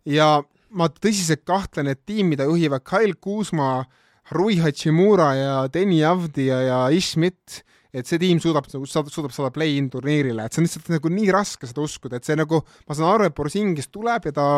Ja ma tõsiselt kahtlen, et tiim, mida juhivad Kyle Kuusma, Rui Hachimura ja Deni Avdia ja Ish Schmidt, et see tiim suudab, suudab saada play-in turniirile, et see on lihtsalt nagu nii raske seda uskuda, et see nagu, ma saan aru, et Borisingis tuleb ja ta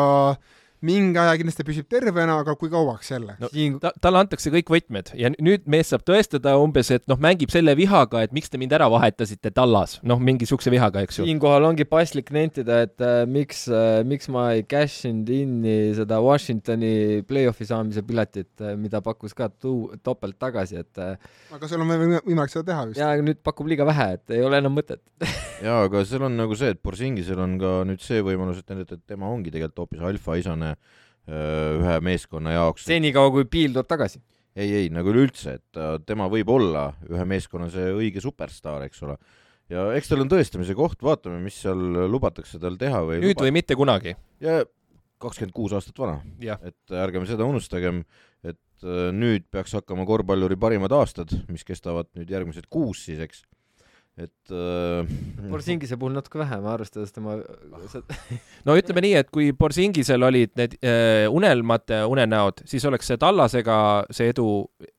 mingi aja kindlasti püsib tervena, aga kui kauaks jälle no,? Ta, talle antakse kõik võtmed ja nüüd mees saab tõestada umbes, et noh, mängib selle vihaga, et miks te mind ära vahetasite tallas, noh, mingi siukse vihaga, eks ju. siinkohal ongi paslik nentida, et äh, miks äh,, miks ma ei cash inud inni seda Washingtoni play-off'i saamise piletit äh,, mida pakkus ka tuu-, topelt tagasi, et äh, aga sul on võimalik seda teha vist? jaa, aga nüüd pakub liiga vähe, et ei ole enam mõtet jaa, aga seal on nagu see, et Borsingisel on ka nüüd see võimalus, et, et tema ongi tegelikult hoopis alfaisane ühe meeskonna jaoks. senikaua, kui Piil tuleb tagasi? ei, ei nagu üleüldse, et tema võib olla ühe meeskonna see õige superstaar, eks ole. ja eks tal on tõestamise koht, vaatame, mis seal lubatakse tal teha või nüüd luba... või mitte kunagi. ja kakskümmend kuus aastat vana. et ärgem seda unustagem, et äh, nüüd peaks hakkama korvpalluri parimad aastad, mis kestavad nüüd järgmised kuus siis, eks et äh, Borsingise puhul natuke vähem, arvestades tema no ütleme nii, et kui Borsingisel olid need äh, unelmate unenäod, siis oleks see Tallasega see edu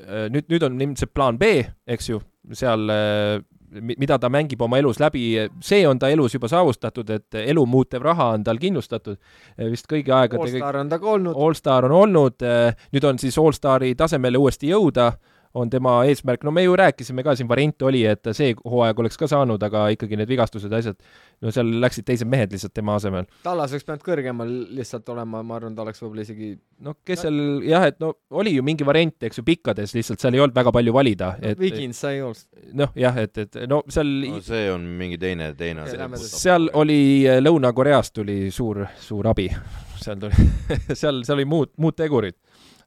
äh,, nüüd, nüüd on ilmselt plaan B, eks ju, seal äh, mida ta mängib oma elus läbi, see on ta elus juba saavutatud, et elu muutev raha on tal kindlustatud äh, vist kõigi aegade Allstar on ta ka olnud. Allstar on olnud, äh, nüüd on siis Allstari tasemele uuesti jõuda on tema eesmärk, no me ju rääkisime ka, siin variant oli, et see hooaeg oleks ka saanud, aga ikkagi need vigastused ja asjad, no seal läksid teised mehed lihtsalt tema asemel. Tallas oleks pidanud kõrgemal lihtsalt olema, ma arvan, ta oleks võib-olla isegi no kes seal jah, et no oli ju mingi variant, eks ju, pikkades lihtsalt seal ei olnud väga palju valida et.... Vigins sai Olst. noh, jah, et, et no seal no see on mingi teine, teine seal oli äh, Lõuna-Koreast tuli suur, suur abi seal tuli (laughs) seal, seal oli muud, muud tegurid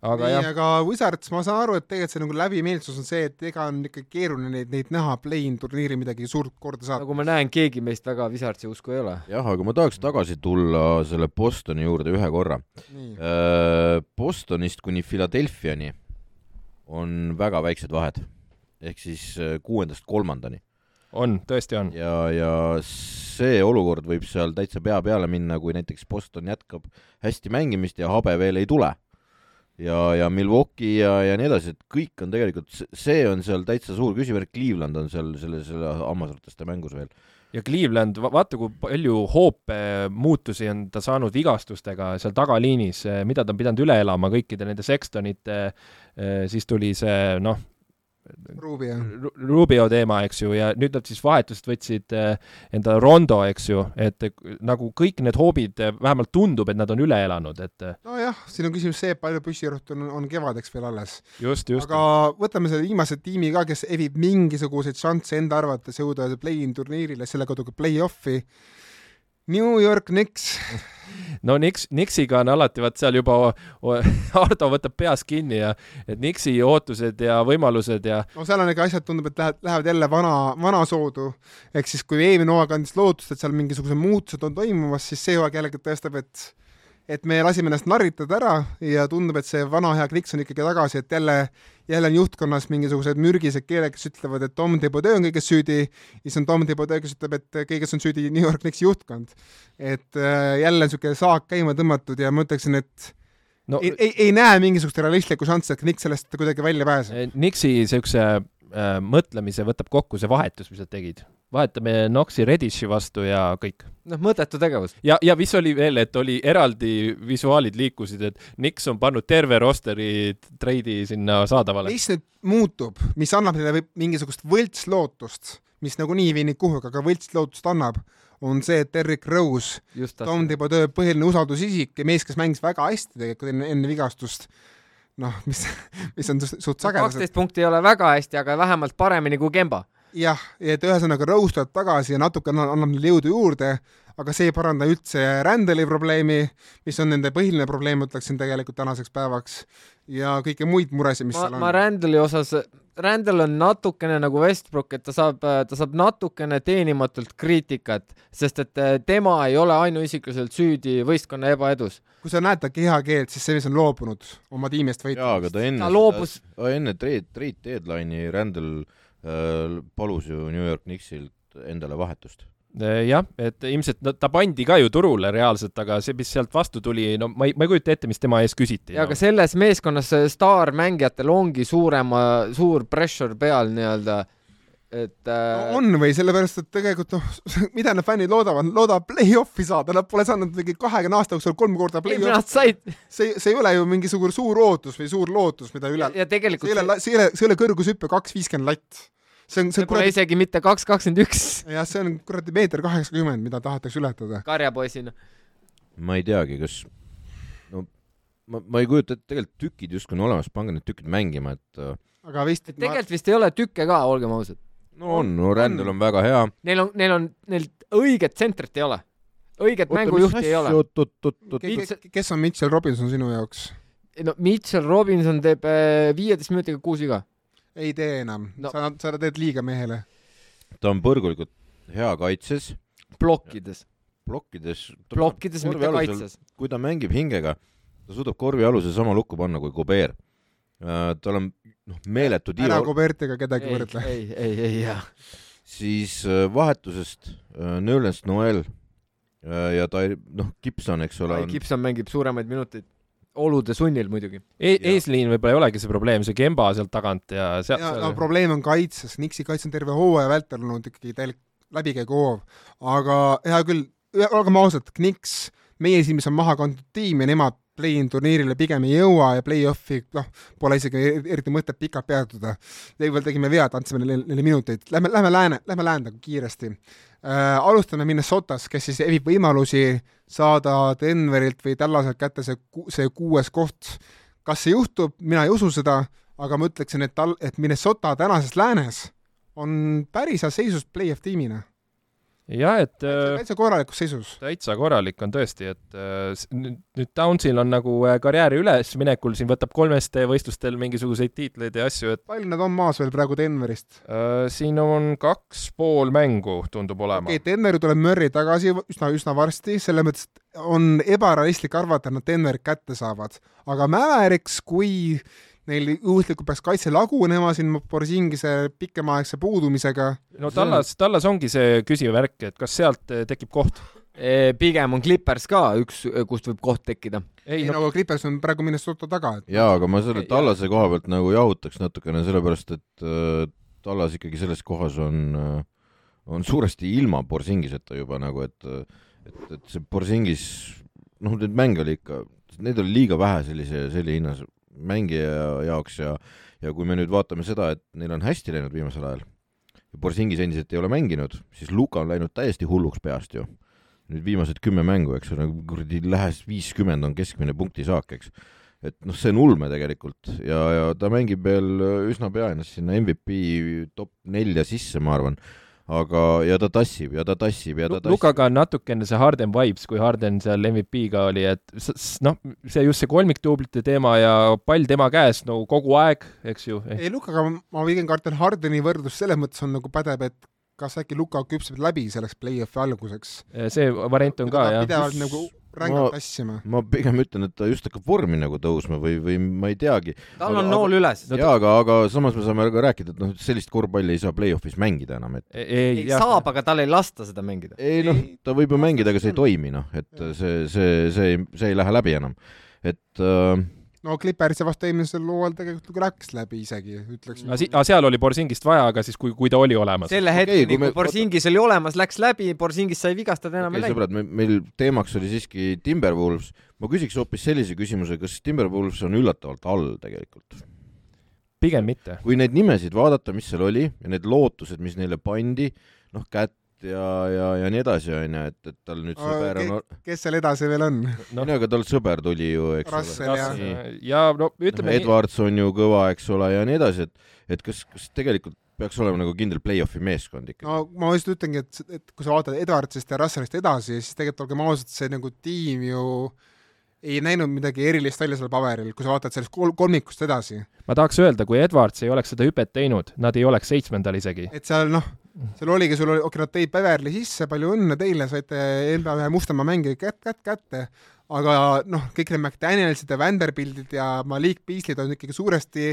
aga nii, jah. aga Wizards, ma saan aru, et tegelikult see nagu läbimeelsus on see, et ega on ikka keeruline neid, neid näha play-in turniiri midagi suurt korda saada. nagu ma näen, keegi meist väga Wizardsi usku ei ole. jah, aga ma tahaks tagasi tulla selle Bostoni juurde ühe korra. Äh, Bostonist kuni Philadelphia'ni on väga väiksed vahed, ehk siis äh, kuuendast kolmandani. on, tõesti on. ja, ja see olukord võib seal täitsa pea peale minna, kui näiteks Boston jätkab hästi mängimist ja habe veel ei tule ja, ja Milwaukee ja, ja nii edasi, et kõik on tegelikult, see on seal täitsa suur küsimärk, Cleveland on seal selle, selle hammasrataste mängus veel. ja Cleveland, vaata kui palju hoope muutusi on ta saanud vigastustega seal tagaliinis, mida ta on pidanud üle elama kõikide nende Sextonite, siis tuli see noh, Rubio. Rubio teema, eks ju, ja nüüd nad siis vahetust võtsid äh, enda Rondo, eks ju, et nagu kõik need hoobid, äh, vähemalt tundub, et nad on üle elanud, et nojah, siin on küsimus see, palju püssirõhtu on, on kevadeks veel alles. just, just. aga võtame selle viimase tiimi ka, kes evib mingisuguseid šansse enda arvates jõuda play-in turniirile, selle kaudu ka play-off'i. New York Knicks no Nix, Nixiga on alati, vaat seal juba Ardo võtab peas kinni ja et Nixi ootused ja võimalused ja no seal on ikka asjad, tundub, et lähevad, lähevad jälle vana, vana soodu. ehk siis, kui eelmine hooaeg andis lootust, et seal mingisugused muutused on toimumas, siis see hooaeg jällegi tõestab, et et me lasime ennast narritada ära ja tundub, et see vana hea kliks on ikkagi tagasi, et jälle, jälle on juhtkonnas mingisugused mürgised keeled, kes ütlevad, et Tom Debodee on kõiges süüdi, siis on Tom Debodee, kes ütleb, et kõiges on süüdi New York Knicksi juhtkond. et äh, jälle niisugune saak käima tõmmatud ja ma ütleksin, et no, ei, ei, ei näe mingisugust realistlikku šanssi, et Knicks sellest kuidagi välja pääseb. Knicksi niisuguse äh, mõtlemise võtab kokku see vahetus, mis nad tegid vahetame Noxi Reddishi vastu ja kõik. noh, mõttetu tegevus. ja, ja mis oli veel, et oli eraldi visuaalid liikusid, et Nix on pannud terve rosteri treidi sinna saadavale. mis nüüd muutub, mis annab neile mingisugust võltslootust, mis nagunii ei vii neid kuhugi, aga võltslootust annab, on see, et Derrick Rose, Tom Thibodeau põhiline usaldusisik ja mees, kes mängis väga hästi tegelikult enne, enne vigastust, noh, mis, mis on suht sagedus. kaksteist punkti ei ole väga hästi, aga vähemalt paremini kui Kemba jah, et ühesõnaga tuleb tagasi ja natuke annab, neile jõudu juurde, aga see ei paranda üldse Randali probleemi, mis on nende põhiline probleem, ütleksin tegelikult tänaseks päevaks, ja kõiki muid muresid, mis ma, seal on. ma Randali osas, Randall on natukene nagu Westbrook, et ta saab, ta saab natukene teenimatult kriitikat, sest et eh, tema ei ole ainuisikuliselt süüdi võistkonna ebaedus. kui sa näed ta kehakeelt, siis see mees on loobunud oma tiimi eest võitlemast. jaa, aga ta enne ta loobus... enne trade, trade deadline'i Randall äh, palus ju New York Knicksilt endale vahetust jah, et ilmselt no, ta pandi ka ju turule reaalselt, aga see, mis sealt vastu tuli, no ma ei, ma ei kujuta ette, mis tema ees küsiti. ja no. aga selles meeskonnas staarmängijatel ongi suurema, suur pressure peal nii-öelda et äh... no on või, sellepärast et tegelikult noh, (laughs) mida need fännid loodavad, loodavad play-off'i saada, nad pole saanud mingi kahekümne aasta jooksul kolm korda play-off'i. Nad said. see, see ei ole ju mingisugune suur ootus või suur lootus, mida üle. ja tegelikult see ei ole, see ei ole, see ei ole kõrgushüpe kaks viiskümmend latt. See on, see on kuradi. isegi mitte kaks kakskümmend üks. jah, see on kuradi meeter kaheksakümmend, mida tahetakse ületada. karjapoisina. ma ei teagi, kas no ma, ma ei kujuta ette, tegelikult tükid justkui on olemas, pange need tükid mängima, et aga vist tegelikult ma... vist ei ole tükke ka, olgem ausad no on, no rändel on väga hea. Neil on, neil on, neil õiget tsentrit ei ole. õiget Oota, mängujuhti ei ole. kes on Mitchell Robinson sinu jaoks? no Mitchell Robinson teeb äh, viieteist minutiga kuus viga. Ei tee enam no., sa, sa teed liiga mehele. ta on põrgulikult hea kaitses. plokkides. plokkides. plokkides, mitte kaitses. kui ta mängib hingega, ta suudab korvi aluse sama lukku panna kui Kuber uh,. tal on noh, meeletu tiir. ära Kubertiga kedagi võrdle. ei, ei, ei, jah. siis äh, vahetusest äh, Nölens Noel äh, ja ta noh, Gibson, eks ole. Gibson mängib suuremaid minuteid olude sunnil muidugi e. eesliin võib-olla ei olegi see probleem, see Kemba sealt tagant ja sealt. ja no probleem on kaitses, Nixi kaitse on terve hooaja vältel olnud ikkagi täielik läbikäiguhoov, aga hea küll, olgem ausad, Knicks, meie silmis on maha kantud tiim ja nemad play-in turniirile pigem ei jõua ja play-off'i, noh, pole isegi eriti mõtet pikalt peatuda. Leival tegime vead, andsime neile, neile minuteid, lähme, lähme lääne, lähme läände kiiresti äh,. alustame Minnesotas, kes siis evib võimalusi saada Denverilt või Tallaselt kätte see, see kuues koht. kas see juhtub, mina ei usu seda, aga ma ütleksin, et tal, et Minnesota tänases läänes on päris heas seisus play-off tiimina jah, et täitsa korralikus seisus. täitsa korralik on tõesti, et äh, nüüd, Downsil on nagu äh, karjääri ülesminekul, siin võtab kolmest võistlustel mingisuguseid tiitleid ja asju, et palju nad on maas veel praegu Denverist siin on kaks pool mängu, tundub olema. okei okay,, Denveri tuleb Murry tagasi üsna, üsna varsti, selles mõttes on ebarealistlik arvata, et nad Denverit kätte saavad, aga Mäveriks, kui neil juhuslikult peaks kaitse lagunema siin Borsingise pikemaaegse puudumisega. no tallas, tallas ongi see küsiv värk, et kas sealt eh, tekib koht? Eh, pigem on Clippers ka üks, kust võib koht tekkida. ei, ei no aga Clippers on praegu Minnesota taga et.... jaa, aga ma selle tallase koha pealt nagu jahutaks natukene, sellepärast et äh, tallas ikkagi selles kohas on on suuresti ilma Borsingiseta juba nagu, et et, et see Borsingis, noh, neid mänge oli ikka, neid oli liiga vähe sellise, selle hinnas mängija jaoks ja ja kui me nüüd vaatame seda, et neil on hästi läinud viimasel ajal ja Borsingis endiselt ei ole mänginud, siis Luka on läinud täiesti hulluks peast ju. nüüd viimased kümme mängu, eks ole, kuradi lähes viiskümmend on keskmine punktisaak, eks. et noh, see on ulme tegelikult ja, ja ta mängib veel üsna pea ennast sinna MVP top nelja sisse, ma arvan aga, ja ta tassib ja ta tassib ja ta tassib. Lukaga on natukene see Harden vibes, kui Harden seal MVP-ga oli, et noh, see just see kolmikduublite teema ja pall tema käes no kogu aeg, eks ju. ei, Lukaga ma pigem kardan Hardeni võrdlus selles mõttes on nagu pädeb, et kas äkki Luka küpseb läbi selleks play-off'i alguseks. see variant on ka, jah. pidevalt nagu rängalt tassima. ma pigem ütlen, et ta just hakkab vormi nagu tõusma või, või ma ei teagi. tal on nool üles. jaa, aga, aga samas me saame ka rääkida, et noh, sellist korvpalli ei saa play-off'is mängida enam, et ei, ei, ei saab, aga tal ei lasta seda mängida. ei noh, ta võib ju mängida, aga see ei toimi, noh, et see, see, see, see ei lähe läbi enam. et äh, no Clippersi vastu eelmisel hooajal tegelikult nagu läks läbi isegi, ütleks. aga si-, seal oli Borsingist vaja, aga siis kui, kui ta oli olemas. selle hetkeni okay,, kui, me... kui Borsingis oli olemas, läks läbi, Borsingist sai vigastada, enam okay, ei läinud. sõbrad, meil teemaks oli siiski Timberwolves. ma küsiks hoopis sellise küsimuse, kas Timberwolves on üllatavalt all tegelikult? pigem mitte. kui neid nimesid vaadata, mis seal oli ja need lootused, mis neile pandi, noh, Kätt, ja, ja, ja nii edasi, onju, et, et tal nüüd sõber on Ke, kes seal edasi veel on no.? ei no aga tal sõber tuli ju, eks Russell, ole. ja no ütleme Edwards on ju kõva, eks ole, ja nii edasi, et, et kas, kas tegelikult peaks olema nagu kindel play-off'i meeskond ikkagi? no ma just ütlengi, et, et kui sa vaatad Edwardsist ja Russellist edasi, siis tegelikult olgem ausad, see nagu tiim ju ei näinud midagi erilist välja seal paberil, kui sa vaatad sellest kol-, kolmikust edasi. ma tahaks öelda, kui Edwards ei oleks seda hüpet teinud, nad ei oleks seitsmendal isegi. et seal noh, seal oligi, sul oli, okei, nad tõid Beverly sisse, palju õnne teile, saite NBA ühe Mustamäe mängija kätt, kätt kätte, aga noh, kõik need McDanielsid ja Vanderbiltid ja Malik Beasley'd on ikkagi suuresti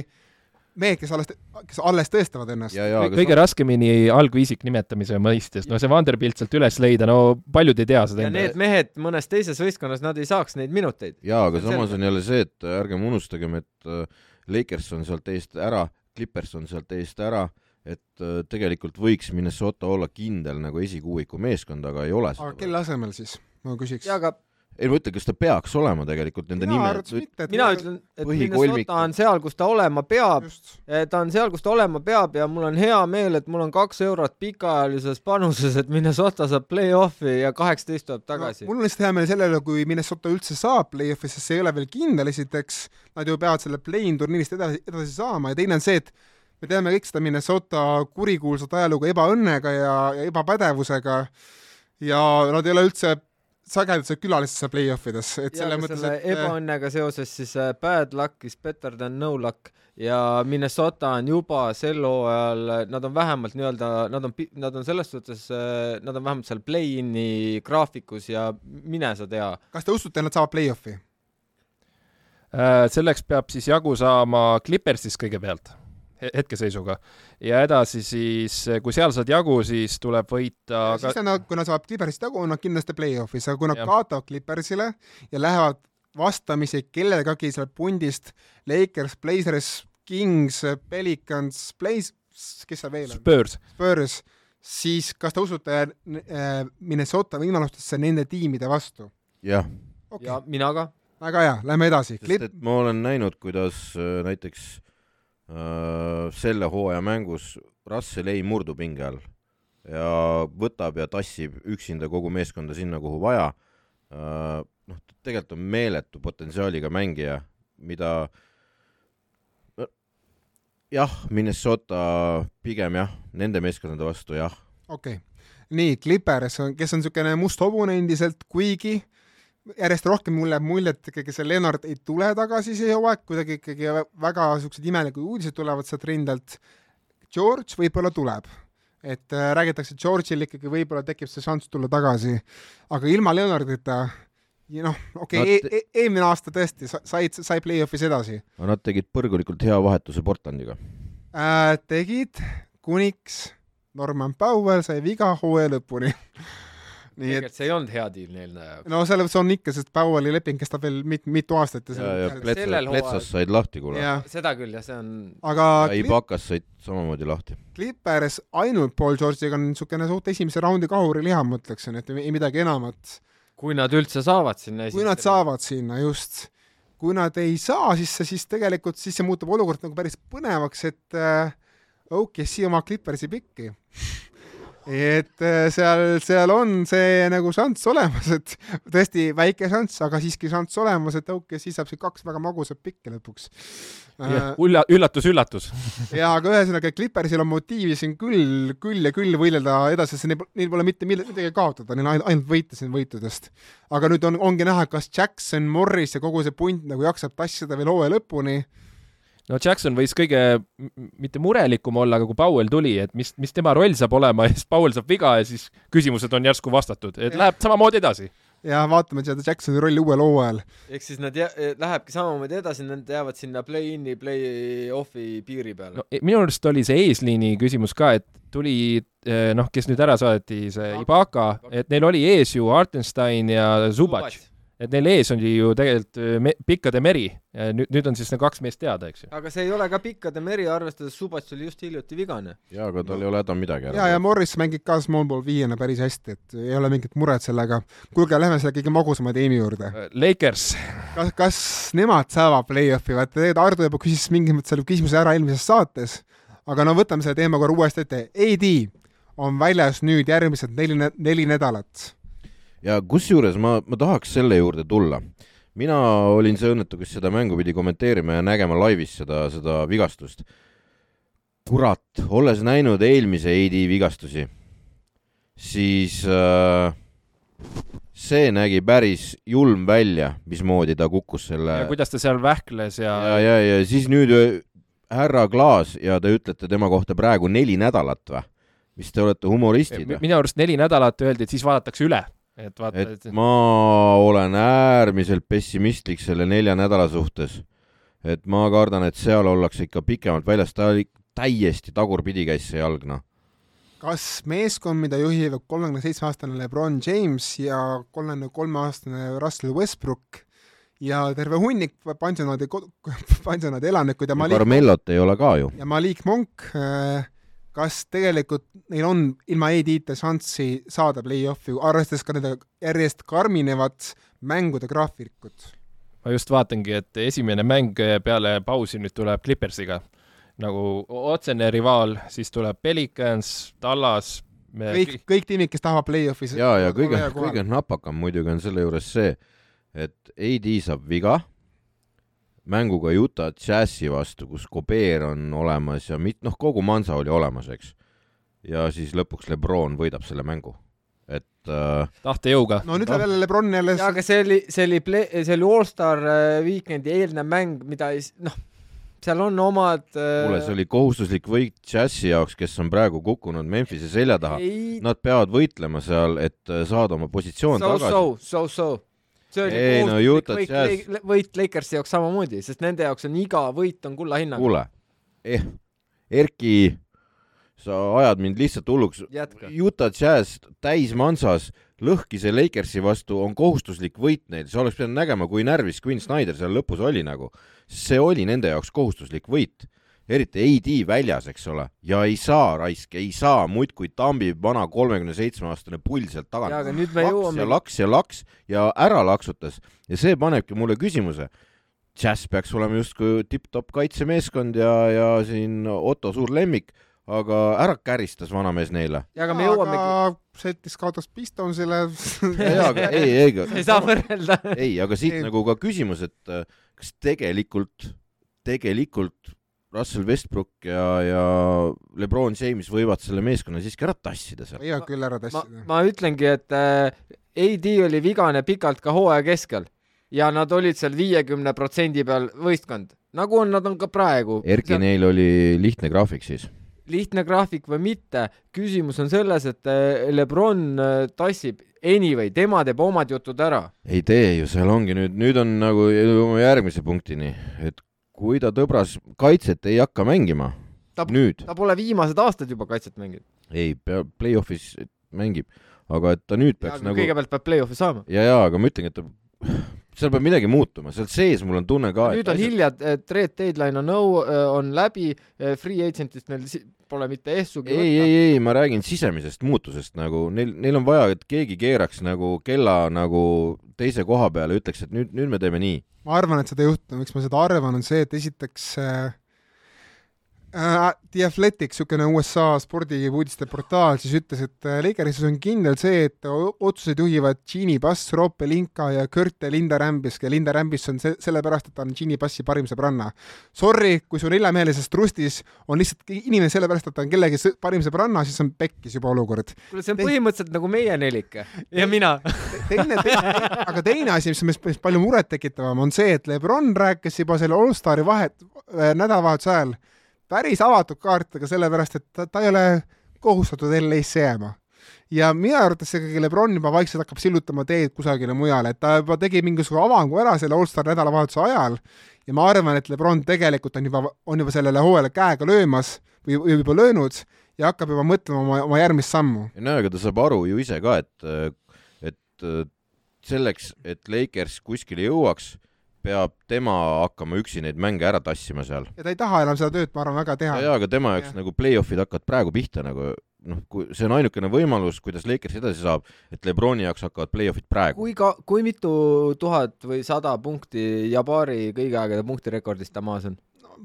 mehed, kes alles, kes alles tõestavad ennast. ja, ja aga kõige raskemini algviisik nimetamise mõistes, no see Vanderbilt sealt üles leida, no paljud ei tea seda ja need mehed mõnes teises võistkonnas, nad ei saaks neid minuteid. jaa, aga on samas on jälle see, et äh, ärgem unustagem, et äh, Lakers on sealt eest ära, Clippers on sealt eest ära, et äh, tegelikult võiks Minnesota olla kindel nagu esikuuiku meeskond, aga ei ole aga kelle asemel siis, ma küsiks. jaa, aga ei ma ütlen, kas ta peaks olema tegelikult nende mina nime arvates, mitte, et mina ütlen, et Minnesota on seal, kus ta olema peab, just, ta on seal, kus ta olema peab ja mul on hea meel, et mul on kaks eurot pikaajalises panuses, et Minnesota saab play-off'i ja kaheksateist tuleb tagasi. no,. mul on lihtsalt hea meel selle üle, kui Minnesota üldse saab play-off'i, sest see ei ole veel kindel, esiteks nad ju peavad selle play-in turniirist edasi, edasi saama ja teine on see, et me teame kõik seda Minnesota kurikuulsat ajalugu ebaõnnega ja, ja ebapädevusega ja nad ei ole üldse sagedased külalised seal play-offides, et ja selles mõttes, et äh, ebaõnnega seoses siis äh, bad luck is better than no luck ja Minnesota on juba sel hooajal, nad on vähemalt nii-öelda, nad on, nad on selles suhtes, nad on vähemalt seal play-in'i graafikus ja mine sa tea. kas te usute, et nad saavad play-off'i? Äh, selleks peab siis jagu saama Clippersist kõigepealt, hetkeseisuga. ja edasi siis, kui seal saad jagu, siis tuleb võita aga... siis on nad, kui nad saavad Clippersist jagu, on nad kindlasti play-off'is, aga kui nad kaotavad Clippersile ja lähevad vastamisi kellegagi sealt pundist, Lakers, Blazers, Kings, Pelicans, Blaze, kes seal veel on? Spurs. Spurs, siis kas te usute äh, Minnesota võimalustesse nende tiimide vastu? jah, okei ja okay., mina ka. väga hea, lähme edasi. sest et ma olen näinud, kuidas äh, näiteks äh, selle hooaja mängus Russell ei murdu pinge all ja võtab ja tassib üksinda kogu meeskonda sinna, kuhu vaja äh,. noh, tegelikult on meeletu potentsiaaliga mängija, mida jah, Minnesota pigem jah, nende meeskondade vastu jah, okei okay., nii, Clippers on, kes on niisugune must hobune endiselt, kuigi järjest rohkem mulle jääb mulje, et ikkagi see Lennart ei tule tagasi see hooaeg, kuidagi ikkagi väga niisugused imelikud uudised tulevad sealt rindelt. George võib-olla tuleb, et äh, räägitakse, et George'il ikkagi võib-olla tekib see šanss tulla tagasi, aga ilma Lennartita ja noh, okei Nad- okay, e, e eelmine aasta tõesti sa- said, sai play-off'is edasi aga nad tegid põrgulikult hea vahetuse Portlandiga. äh,. tegid, kuniks Norman Powell sai viga hooaja lõpuni nii et see ei olnud hea diil neil no selles mõttes on ikka, sest Powelli leping kestab veel mit-, mitu aastat ja ja, ja see Pletsas sellel, hooajal- Pletsas said lahti, kuule. seda küll jah, see on, aga ja Clip- Ibakas said samamoodi lahti. Clippers ainult Paul George'iga on niisugune suht esimese raundi kahuriliha, ma ütleksin, et ei midagi enamat. kui nad üldse saavad sinna kui nad. saavad sinna, just. kui nad ei saa, siis see, siis tegelikult, siis see muutub olukord nagu päris põnevaks, et äh, OKC oma Clippersi pikki. Et äh, seal, seal on see nagu šanss olemas, et tõesti väike šanss, aga siiski šanss olemas, et OKC saab siin kaks väga magusat pikki lõpuks. Äh, ülla-, üllatus-üllatus. (laughs) jaa, aga ühesõnaga Clippersil on motiivi siin küll, küll ja küll võidelda edasi, sest neil, neil pole mitte midagi kaotada, neil on ainult, ainult võita siin võitudest. aga nüüd on, ongi näha, kas Jackson, Morris ja kogu see punt nagu jaksab tassida veel hooaja lõpuni. No Jackson võis kõige mitte murelikum olla, aga kui Powell tuli, et mis, mis tema roll saab olema (laughs) ja siis Powell saab viga ja siis küsimused on järsku vastatud, et Jah. läheb samamoodi edasi. ja vaatame seda Jacksoni rolli uuel hooajal. ehk siis nad jää-, lähebki samamoodi edasi, nad jäävad sinna play-in'i, play-off'i piiri peale no e- minu arust oli see eesliini küsimus ka, et tuli eh, noh, kes nüüd ära saadeti, see Ibaka, et neil oli ees ju Artenstein ja Zubac, et neil ees oli ju tegelikult eh, me, pikkade meri. nüüd, nüüd on siis need kaks meest teada, eks ju. aga see ei ole ka pikkade meri, arvestades Subats oli just hiljuti vigane. jaa, aga tal ei ole häda midagi ja, ja Morris mängib ka small ball viiena päris hästi, et ei ole mingit muret sellega. kuulge, lähme selle kõige magusama tiimi juurde. Lakers, kas, kas nemad saavad play-off'i, vaata tegelikult Ardo juba küsis mingis mõttes selle küsimuse ära eelmises saates, aga no võtame selle teema korra uuesti ette. AD on väljas nüüd järgmised neli, neli nädalat. Ja kusjuures ma, ma tahaks selle juurde tulla. mina olin see õnnetu, kes seda mängu pidi kommenteerima ja nägema laivis seda, seda vigastust. kurat, olles näinud eelmise AD vigastusi, siis äh, see nägi päris julm välja, mismoodi ta kukkus selle kuidas ta seal vähkles ja, ja, ja, ja siis nüüd öö, härra Klaas ja te ütlete tema kohta praegu neli nädalat või? mis te olete humoristid minu arust neli nädalat öeldi, et siis vaadatakse üle, et vaata, et ma olen äärmiselt pessimistlik selle nelja nädala suhtes. et ma kardan, et seal ollakse ikka pikemalt väljas, ta oli täiesti tagurpidi käis see jalg, noh. kas meeskond, mida juhib kolmekümne seitsme aastane Lebron James ja kolmekümne kolme aastane Russell Westbrook ja terve hunnik pansionaadi, (laughs) pansionaadi elanikud ja Malik Carmelot ei ole ka ju. ja Malik Monk, kas tegelikult neil on ilma AD-ta šanssi saada play-off'i, arvestades ka nende järjest karminevat mängude graafikut? ma just vaatangi, et esimene mäng peale pausi nüüd tuleb Clippersiga nagu otsene rivaal, siis tuleb Pelicans, Tallas. kõik, kõik tiimid, kes tahavad play-off'is ja, ja kõige, kõige napakam muidugi on selle juures see, et AD saab viga mänguga Utah Jazzi vastu, kus Kobeer on olemas ja mit-, noh, kogu Mansa oli olemas, eks. ja siis lõpuks Lebron võidab selle mängu. et äh, tahtejõuga. no nüüd läheb jälle Lebron jälle jaa, aga see oli, see oli play, see oli allstar äh, weekend'i eelnev mäng, mida ei noh, seal on omad äh, kuule, see oli kohustuslik võit Jazzi jaoks, kes on praegu kukkunud Memphise selja taha. ei, Nad peavad võitlema seal, et äh, saada oma positsioon so, tagasi. so, so, so. See oli Ei, no kohustuslik Utah võit Jazz- Le- võit Lakersi jaoks samamoodi, sest nende jaoks on iga võit on kulla hinnaga. kuule eh,, Erki, sa ajad mind lihtsalt hulluks. Utah Jazz täismansas lõhki see Lakersi vastu on kohustuslik võit neil, sa oleks pidanud nägema, kui närvis Quinn Snyder seal lõpus oli nagu. see oli nende jaoks kohustuslik võit, eriti AD väljas, eks ole, ja ei saa raisk, ei saa, muudkui tambib vana kolmekümne seitsme aastane pull sealt tagant. aga nüüd me laks ja jõuame, laks ja laks ja ära laksutas ja see panebki mulle küsimuse. Jazz peaks olema justkui tipp-topp kaitsemeeskond ja, ja siin Otto suur lemmik, aga ära käristas vanamees neile. ja aga me jõuamegi, aga Celtics kaotas Pistonsile jaa, aga ei, ei, (laughs) ei saa võrrelda. ei, aga siit Ei. nagu ka küsimus, et äh, kas tegelikult, tegelikult Russell Westbrook ja, ja Lebron James võivad selle meeskonna siiski ära tassida seal. võivad küll ära ma tassida,. ma ütlengi, et äh, AD oli vigane pikalt ka hooaja keskel ja nad olid seal viiekümne protsendi peal võistkond, nagu on, nad on ka praegu. Erki, neil oli lihtne graafik siis. lihtne graafik või mitte, küsimus on selles, et äh, Lebron äh, tassib anyway, tema teeb omad jutud ära. ei tee ju, seal ongi nüüd, nüüd on nagu jõuame järgmise punktini, et kui ta tõbras kaitset ei hakka mängima nüüd, ta pole viimased aastad juba kaitset mänginud. ei pea, play-off'is mängib, aga et ta nüüd peaks nagu kõigepealt peab play-off'i saama. ja, ja aga ma ütlengi, et ta, seal peab midagi muutuma, seal sees mul on tunne ka, nüüd on hilja, trade deadline on nõu, on läbi, free agent'ist meil si- pole mitte ehsugi ei, ei, ei, ma räägin sisemisest muutusest nagu neil, neil on vaja, et keegi keeraks nagu kella nagu teise koha peale, ütleks, et nüüd, nüüd me teeme nii. ma arvan, et seda ei juhtu, miks ma seda arvan, on see, et esiteks äh, äh, The Athletic, niisugune USA spordiuudiste portaal, siis ütles, et äh, Lakersis on kindel see, et otsuseid juhivad Genie Bass, Rob Pelinka ja Kurt Linda Rämbis ja Linda Rämbis on see, sellepärast, et ta on Genie Bassi parim sõbranna. Sorry, kui su neljamehelises trustis on lihtsalt inimene sellepärast, et ta on kellegi sõ- parim sõbranna, siis on pekkis juba olukord. kuule, see on Te- põhimõtteliselt nagu meie nelik ja mina. teine te,, aga teine asi, mis mis palju murettekitavam, on see, et Lebron rääkis juba selle Allstari vahet, nädalavahetuse ajal päris avatud kaartidega, sellepärast et ta, ta ei ole kohustatud LA-sse jääma. ja minu arvates ikkagi Lebron juba vaikselt hakkab sillutama teed kusagile mujale, et ta juba tegi mingisuguse avangu ära selle Allstari nädalavahetuse ajal ja ma arvan, et Lebron tegelikult on juba, on juba sellele hooajale käega löömas või, või juba löönud ja hakkab juba mõtlema oma, oma järgmist sammu. no aga ta saab aru ju ise ka, et, et selleks, et Lakers kuskile jõuaks, peab tema hakkama üksi neid mänge ära tassima seal. ja ta ei taha enam seda tööd, ma arvan, väga teha. ja, aga tema jaoks Jah. nagu play-off'id hakkavad praegu pihta nagu noh, kui see on ainukene võimalus, kuidas Lakers edasi saab, et Lebroni jaoks hakkavad play-off'id praegu. kui ka, kui mitu tuhat või sada punkti Jabari kõigi aegade punktirekordist ta maas on?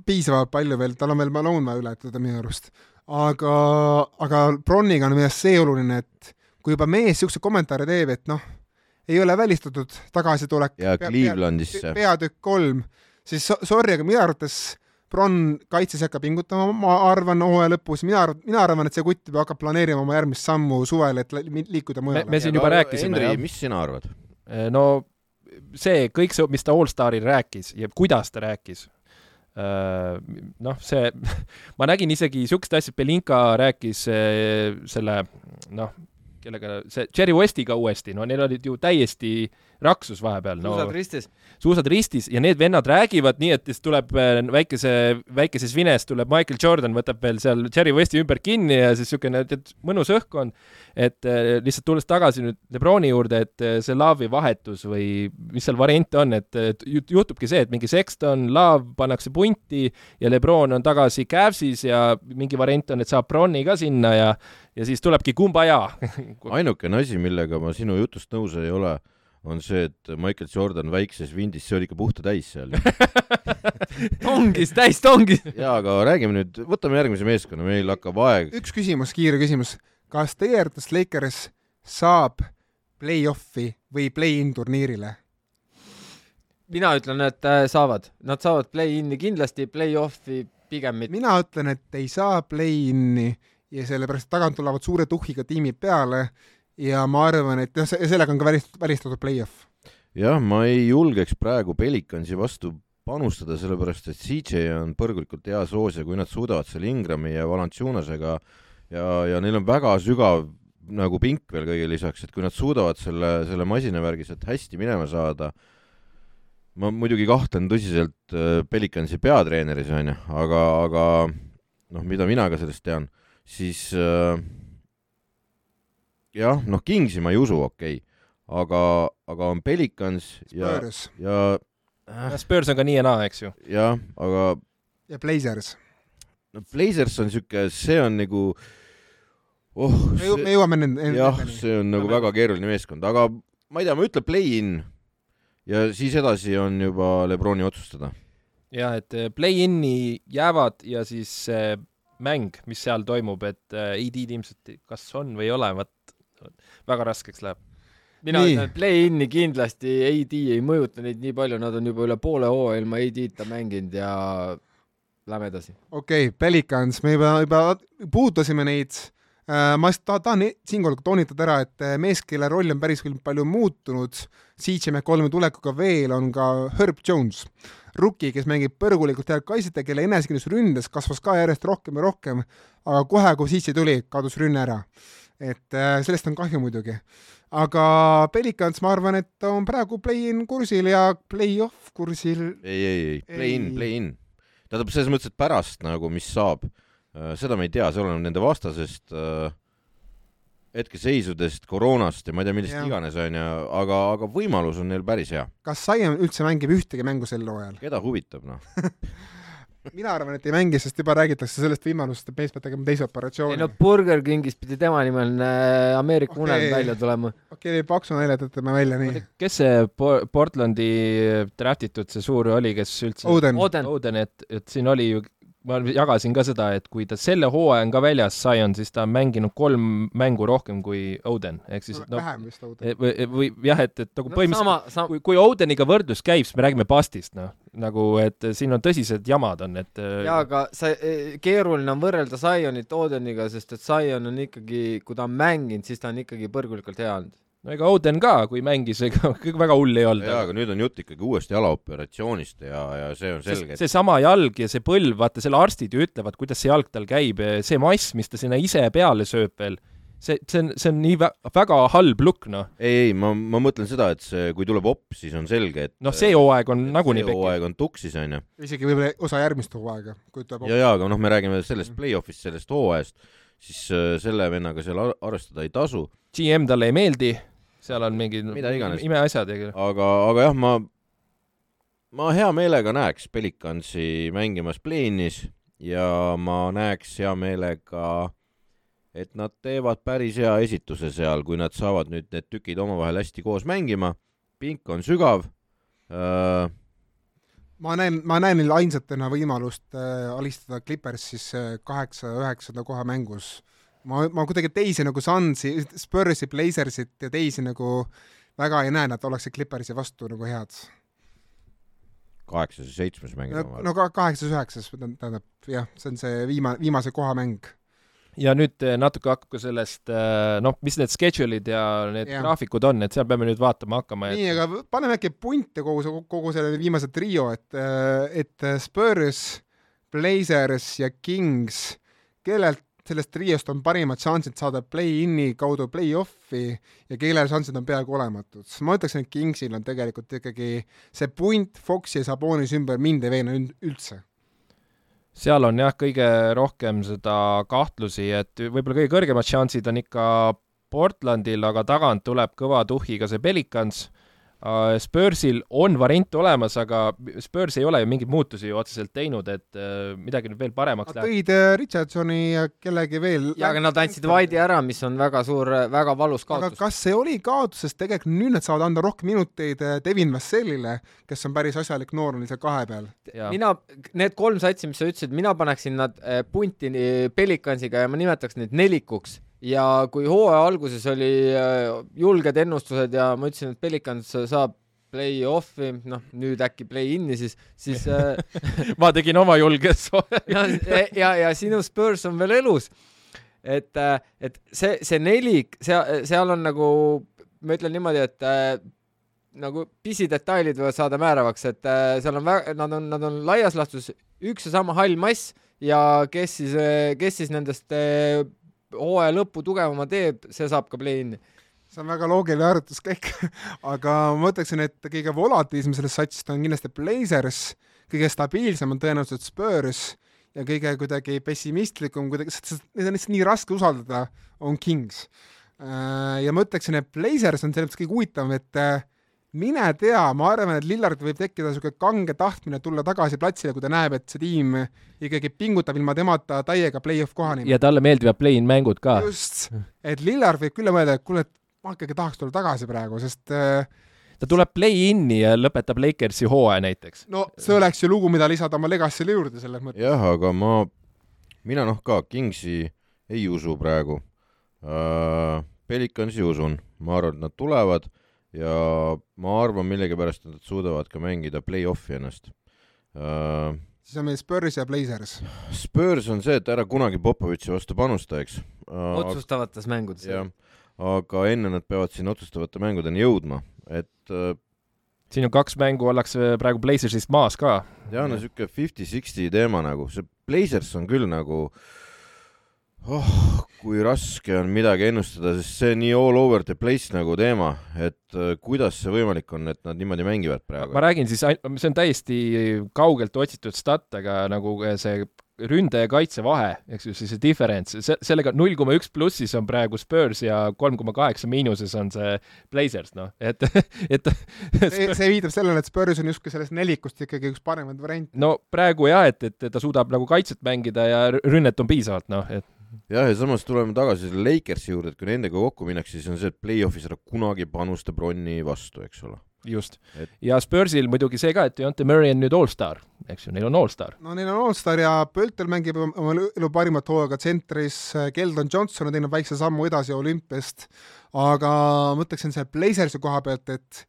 piisavalt palju veel, tal on veel Malone vaja ületada minu arust. aga, aga Broniga on minu arust see oluline, et kui juba mees niisuguse kommentaare teeb, et noh, ei ole välistatud tagasitulek ja Clevelandisse. peatükk kolm, siis so- sorry, aga minu arvates Bron kaitses ei hakka pingutama, ma arvan hooaja lõpus, mina arvan, mina arvan, et see kutt juba hakkab planeerima oma järgmist sammu suvel, et li- liikuda mujale me. siin juba rääkisime, Henri, mis sina arvad? no see kõik see, mis ta Allstaril rääkis ja kuidas ta rääkis, noh, see, (laughs) ma nägin isegi niisugust asja, Belinka rääkis eh, selle noh, kellega see Jerry Westiga uuesti, no neil olid ju täiesti raksus vahepeal no,. suusad ristis. suusad ristis ja need vennad räägivad nii, et siis tuleb äh, väikese, väikeses vines tuleb Michael Jordan, võtab veel seal Jerry Westi ümber kinni ja siis niisugune mõnus õhkkond. et äh, lihtsalt tulles tagasi nüüd Lebroni juurde, et äh, see Laavi vahetus või mis seal variante on, et, juhtubki see, et mingi Sexton, Laav pannakse punti ja Lebron on tagasi Cavsis ja mingi variant on, et saab Bronni ka sinna ja ja siis tulebki kumbaja (laughs) ainukene asi, millega ma sinu jutust nõus ei ole, on see, et Michael Jordan väikses vindis, see oli ikka puhta täis seal (laughs) tongis, täis tongis. (laughs) jaa, aga räägime nüüd, võtame järgmise meeskonna, meil hakkab aeg. üks küsimus, kiire küsimus. kas teie arvates Lakers saab play-off'i või play-in turniirile? mina ütlen, et äh, saavad, nad saavad play-in'i kindlasti, play-off'i pigem mitte. mina ütlen, et ei saa play-in'i ja sellepärast tagant tulevad suure tuhhiga tiimid peale ja ma arvan, et jah, sellega on ka välistatud, välistatud play-off. jah, ma ei julgeks praegu Pelicansi vastu panustada, sellepärast et CJ on põrgulikult hea soos ja kui nad suudavad selle Ingrami ja Valanciunasega ja, ja neil on väga sügav nagu pink veel kõige lisaks, et kui nad suudavad selle, selle masinavärgi sealt hästi minema saada, ma muidugi kahtlen tõsiselt äh, Pelicansi peatreeneris, onju, aga, aga noh, mida mina ka sellest tean siis äh, jah, noh, Kingsi ma ei usu, okei okay., aga, aga on Pelicans ja, ja äh, Spurs on ka nii ja naa, eks ju. jah, aga ja Blazers. no Blazers on niisugune, see on nagu oh, me, me jõuame nende jah, see on nagu väga keeruline meeskond, aga ma ei tea, ma ütlen play-in ja siis edasi on juba Lebroni otsustada. jah, et äh, play-in'i jäävad ja siis äh, mäng, mis seal toimub, et äh, ED-d ilmselt kas on või ei ole, vot väga raskeks läheb. mina ütlen, et play-in'i kindlasti AD ei mõjuta neid nii palju, nad on juba üle poole hooaja ilma AD-ta mänginud ja lähme edasi. okei okay,, Pelicans, me juba, juba puudutasime neid ma tahan, tahan siinkohal toonitada ära, et äh, mees, kelle roll on päris palju muutunud, CJ McCollumi tulekuga veel, on ka Herb Jones Rookie, kes mängib põrgulikult head kaitset ja kelle enesekindlus ründes kasvas ka järjest rohkem ja rohkem, aga kohe, kui sisse tuli, kadus rünne ära. et äh, sellest on kahju muidugi. aga Pelicans, ma arvan, et on praegu play-in kursil ja play-off kursil. ei, ei, ei, play-in, play-in. tähendab, selles mõttes, et pärast nagu, mis saab, äh, seda me ei tea, see oleneb nende vastasest äh, hetkeseisudest, koroonast ja ma ei tea, millest ja. iganes, onju, aga, aga võimalus on neil päris hea. kas Sion üldse mängib ühtegi mängu sel hooajal? keda huvitab, noh (laughs) mina arvan, et ei mängi, sest juba räägitakse sellest võimalusest, et mees peab tegema teise operatsiooni. ei no Burger Kingis pidi tema nimel äh, Ameerika okay. unelm välja tulema. okei okay,, paksu nalja tõtame välja, nii. kes see Portlandi draftitud see suur oli, kes üldse Oden, Oden, Oden, et, et siin oli ju ma jagasin ka seda, et kui ta selle hooaja on ka väljas, Zion, siis ta on mänginud kolm mängu rohkem kui Oden, ehk siis no, vähem vist Oden. E, või, või jah, et, et nagu no, põhimõtteliselt sama... kui, kui Odeniga võrdlus käib, siis me räägime pastist, noh. nagu, et siin on tõsised jamad on, et äh, jaa, aga sa, keeruline on võrrelda Zionit Odeniga, sest et Zion on ikkagi, kui ta on mänginud, siis ta on ikkagi põrgulikult hea olnud no ega Oden ka, kui mängis, ega (laughs) väga hull ei olnud. jaa, aga nüüd on jutt ikkagi uuest jalaoperatsioonist ja, ja see on selge. seesama see jalg ja see põlv, vaata selle arstid ju ütlevad, kuidas see jalg tal käib, see mass, mis ta sinna ise peale sööb veel, see, see on, see on nii vä väga halb lukk, noh. ei, ei, ma, ma mõtlen seda, et see, kui tuleb opp, siis on selge, et noh, see hooaeg on nagunii see hooaeg on tuksis, on ju. isegi võib-olla osa järgmist hooaega, kui tuleb opp. ja, ja, aga noh, me räägime sellest play-off'ist, sellest hooajast, siis äh, selle vennaga seal arvestada ei tasu. GM talle ei meeldi seal on mingid mida iganes. imeasjad ja aga, aga jah, ma, ma hea meelega näeks Pelicansi mängimas pleenis ja ma näeks hea meelega, et nad teevad päris hea esituse seal, kui nad saavad nüüd need tükid omavahel hästi koos mängima, pink on sügav äh, ma näen, ma näen neil ainsatena võimalust äh, alistada Clippers siis äh, kaheksa-üheksanda koha mängus ma, ma kuidagi teisi nagu Sunsi, Spursi, Blazersit ja teisi nagu väga ei näe, nad oleksid Clippersi vastu nagu head. kaheksas ja seitsmes mäng no, no ka kaheksas-üheksas, tähendab jah, see on see viimane, viimase koha mäng ja nüüd eh, natuke hakkab ka sellest, eh, noh, mis need schedule'id ja need ja. graafikud on, et seal peame nüüd vaatama hakkama et.... nii, aga paneme äkki punte kogu see, kogu selle viimase trio, et, eh, et Spurs, Blazers ja Kings, kellelt sellest triost on parimad šansid saada play-in'i kaudu play-off'i ja kellel šansid on peaaegu olematud. ma ütleksin, et Kingsil on tegelikult ikkagi see punt Foxi ja Sabonis ümber mind ei veena üldse seal on jah, kõige rohkem seda kahtlusi, et võib-olla kõige kõrgemad šansid on ikka Portlandil, aga tagant tuleb kõva tuhhiga see Pelicans Spursil on variant olemas, aga Spurs ei ole ju mingeid muutusi ju otseselt teinud, et äh, midagi nüüd veel paremaks läheb. tõid äh, Richardsoni ja kellegi veel. jaa, aga nad andsid White'i ära, mis on väga suur, väga valus kaotus. aga kas see oli kaotus, sest tegelikult nüüd nad saavad anda rohkem minuteid Devin Vasselile, kes on päris asjalik noor, oli seal kahe peal. mina, need kolm satsi, mis sa ütlesid, mina paneksin nad punti Pelicansiga ja ma nimetaks neid nelikuks ja kui hooaja alguses oli äh, julged ennustused ja ma ütlesin, et Pelicans saab play-off'i, noh nüüd äkki play-in'i, siis, siis äh, (laughs) ma tegin oma julges (laughs) ja, ja, ja sinu Spurs on veel elus. et, äh, et see, see nelik, seal, seal on nagu, ma ütlen niimoodi, et äh, nagu pisidetailid võivad saada määravaks, et äh, seal on väga, nad on, nad on laias laastus üks ja sama hall mass ja kes siis, kes siis nendest äh, hooaja lõppu tugevama teeb, see saab ka play-in'i see on väga loogiline arvutuskäik (laughs) aga ma ütleksin, et kõige volatiilsem sellest satsist on kindlasti Blazers, kõige stabiilsem on tõenäoliselt Spurs ja kõige kuidagi pessimistlikum, kuidagi, neid on lihtsalt nii raske usaldada, on Kings. Äh, ja ma ütleksin, et Blazers on selles mõttes kõige huvitavam, et äh, mine tea, ma arvan, et Lillard võib tekkida niisugune kange tahtmine tulla tagasi platsile, kui ta näeb, et see tiim ikkagi pingutab ilma temata täiega play-off kohani. ja talle meeldivad play-in mängud ka. just, et Lillard võib küll mõelda, et kuule, et ma ikkagi tahaks tulla tagasi praegu, sest äh, ta tuleb play-in'i ja lõpetab Lakersi hooaja näiteks. no see oleks ju lugu, mida lisada oma Legacy'le juurde selles mõttes. jah, aga ma, mina noh ka Kingsi ei usu praegu uh,. Pelicansi usun, ma arvan, et nad tulevad ja ma arvan millegipärast, nad suudavad ka mängida play-off'i ennast uh,. siis on meil Spurs ja Blazers. Spurs on see, et ära kunagi Popovitši vastu panusta, eks uh,. otsustavates mängudes. jah, aga enne nad peavad siin otsustavate mängudeni jõudma, et uh, siin on kaks mängu, ollakse praegu Blazersist maas ka. jah, no niisugune fifty-sixty teema nagu, see Blazers on küll nagu uh, oh, kui raske on midagi ennustada, sest see on nii all over the place nagu teema, et äh, kuidas see võimalik on, et nad niimoodi mängivad praegu? ma räägin siis, see on täiesti kaugelt otsitud stat, aga nagu see ründe ja kaitse vahe, eks ju, siis see difference, see, sellega null koma üks plussis on praegu Spurs ja kolm koma kaheksa miinuses on see Blazers, noh, et, (laughs) et see, see viitab sellele, et Spurs on justkui sellest nelikust ikkagi üks paremaid variante. no praegu jah, et, et ta suudab nagu kaitset mängida ja rünnet on piisavalt, noh, et jah, ja samas tuleme tagasi selle Lakersi juurde, et kui nendega kokku minnakse, siis on see, et play-off'is ära kunagi panusta Bronni vastu, eks ole. just. Et.... ja Spursil muidugi see ka, et Deontay Murray on nüüd allstar, eks ju, neil on allstar. no neil on allstar ja Pöltel mängib oma elu parimat hooaega tsentris, Keldon Johnson on teinud väikse sammu edasi olümpiast, aga ma ütleksin selle Blazersi koha pealt, et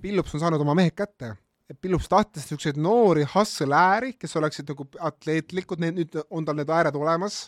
Pillups on saanud oma mehed kätte. Et Pillups tahtis niisuguseid noori hustle-ääri, kes oleksid nagu atleetlikud, need nüüd on tal need ääred olemas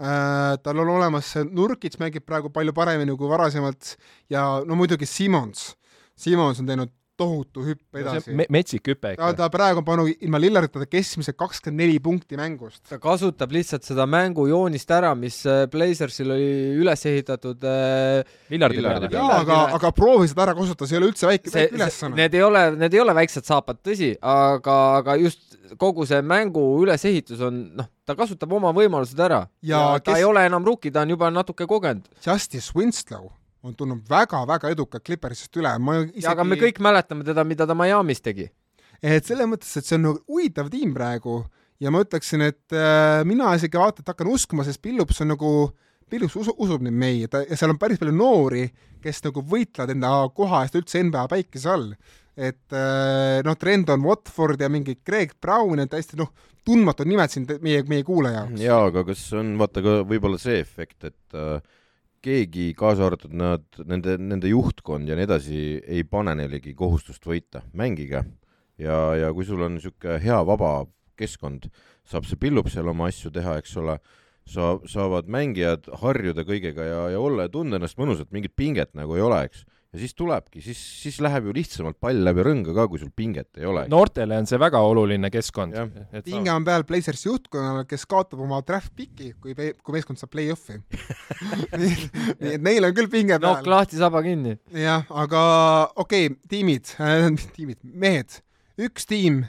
tal on olemas see Nurkits mängib praegu palju paremini kui varasemalt. Ja no muidugi Simons, Simons on teinud tohutu hüpp edasi no,. metsik hüpe ikka. ta praegu on pannud ilma Lillardita keskmiselt kakskümmend neli punkti mängust. ta kasutab lihtsalt seda mängujoonist ära, mis äh, Blazersil oli üles ehitatud äh, Lillardi peale. jaa, aga, aga proovi seda ära kasutada, see ei ole üldse väike, väike ülesanne. Need ei ole, need ei ole väiksed saapad, tõsi, aga, aga just kogu see mängu ülesehitus on, noh, ta kasutab oma võimalused ära ja, ja ta kes... ei ole enam rookie, ta on juba natuke kogenud. Justice Winslow on tulnud väga-väga edukalt Clippersist üle, ma isegi ja aga me kõik mäletame teda, mida ta Miami's tegi. et selles mõttes, et see on nagu huvitav tiim praegu ja ma ütleksin, et äh, mina isegi vaata, et hakkan uskuma, sest Pillups on nagu, Pillups usu, usub neid mehi, ta, ja seal on päris palju noori, kes nagu võitlevad enda koha eest üldse NBA päikese all. et äh, noh, trend on Watford ja mingi Greg Brown, et hästi noh, tundmatud nimed siin meie, meie kuulaja jaoks. jaa, aga kas on vaata ka võib-olla see efekt, et äh, keegi, kaasa arvatud nad, nende, nende juhtkond ja nii edasi, ei pane neilegi kohustust võita, mängige. ja, ja kui sul on niisugune hea vaba keskkond, saab see Pillup seal oma asju teha, eks ole, sa-, saavad mängijad harjuda kõigega ja, ja olla ja tunda ennast mõnusalt, mingit pinget nagu ei ole, eks. Ja siis tulebki, siis, siis läheb ju lihtsamalt pall läbi rõnga ka, kui sul pinget ei ole. noortele on see väga oluline keskkond pinge on peal Blazersi juhtkonnal, kes kaotab oma draft piki, kui, kui meeskond saab play-off'i (laughs) nii, nii et neil on küll pinge nokk peal. lahti, saba kinni. jah, aga okei okay,, tiimid äh, (laughs) tiimid, mehed, üks tiim,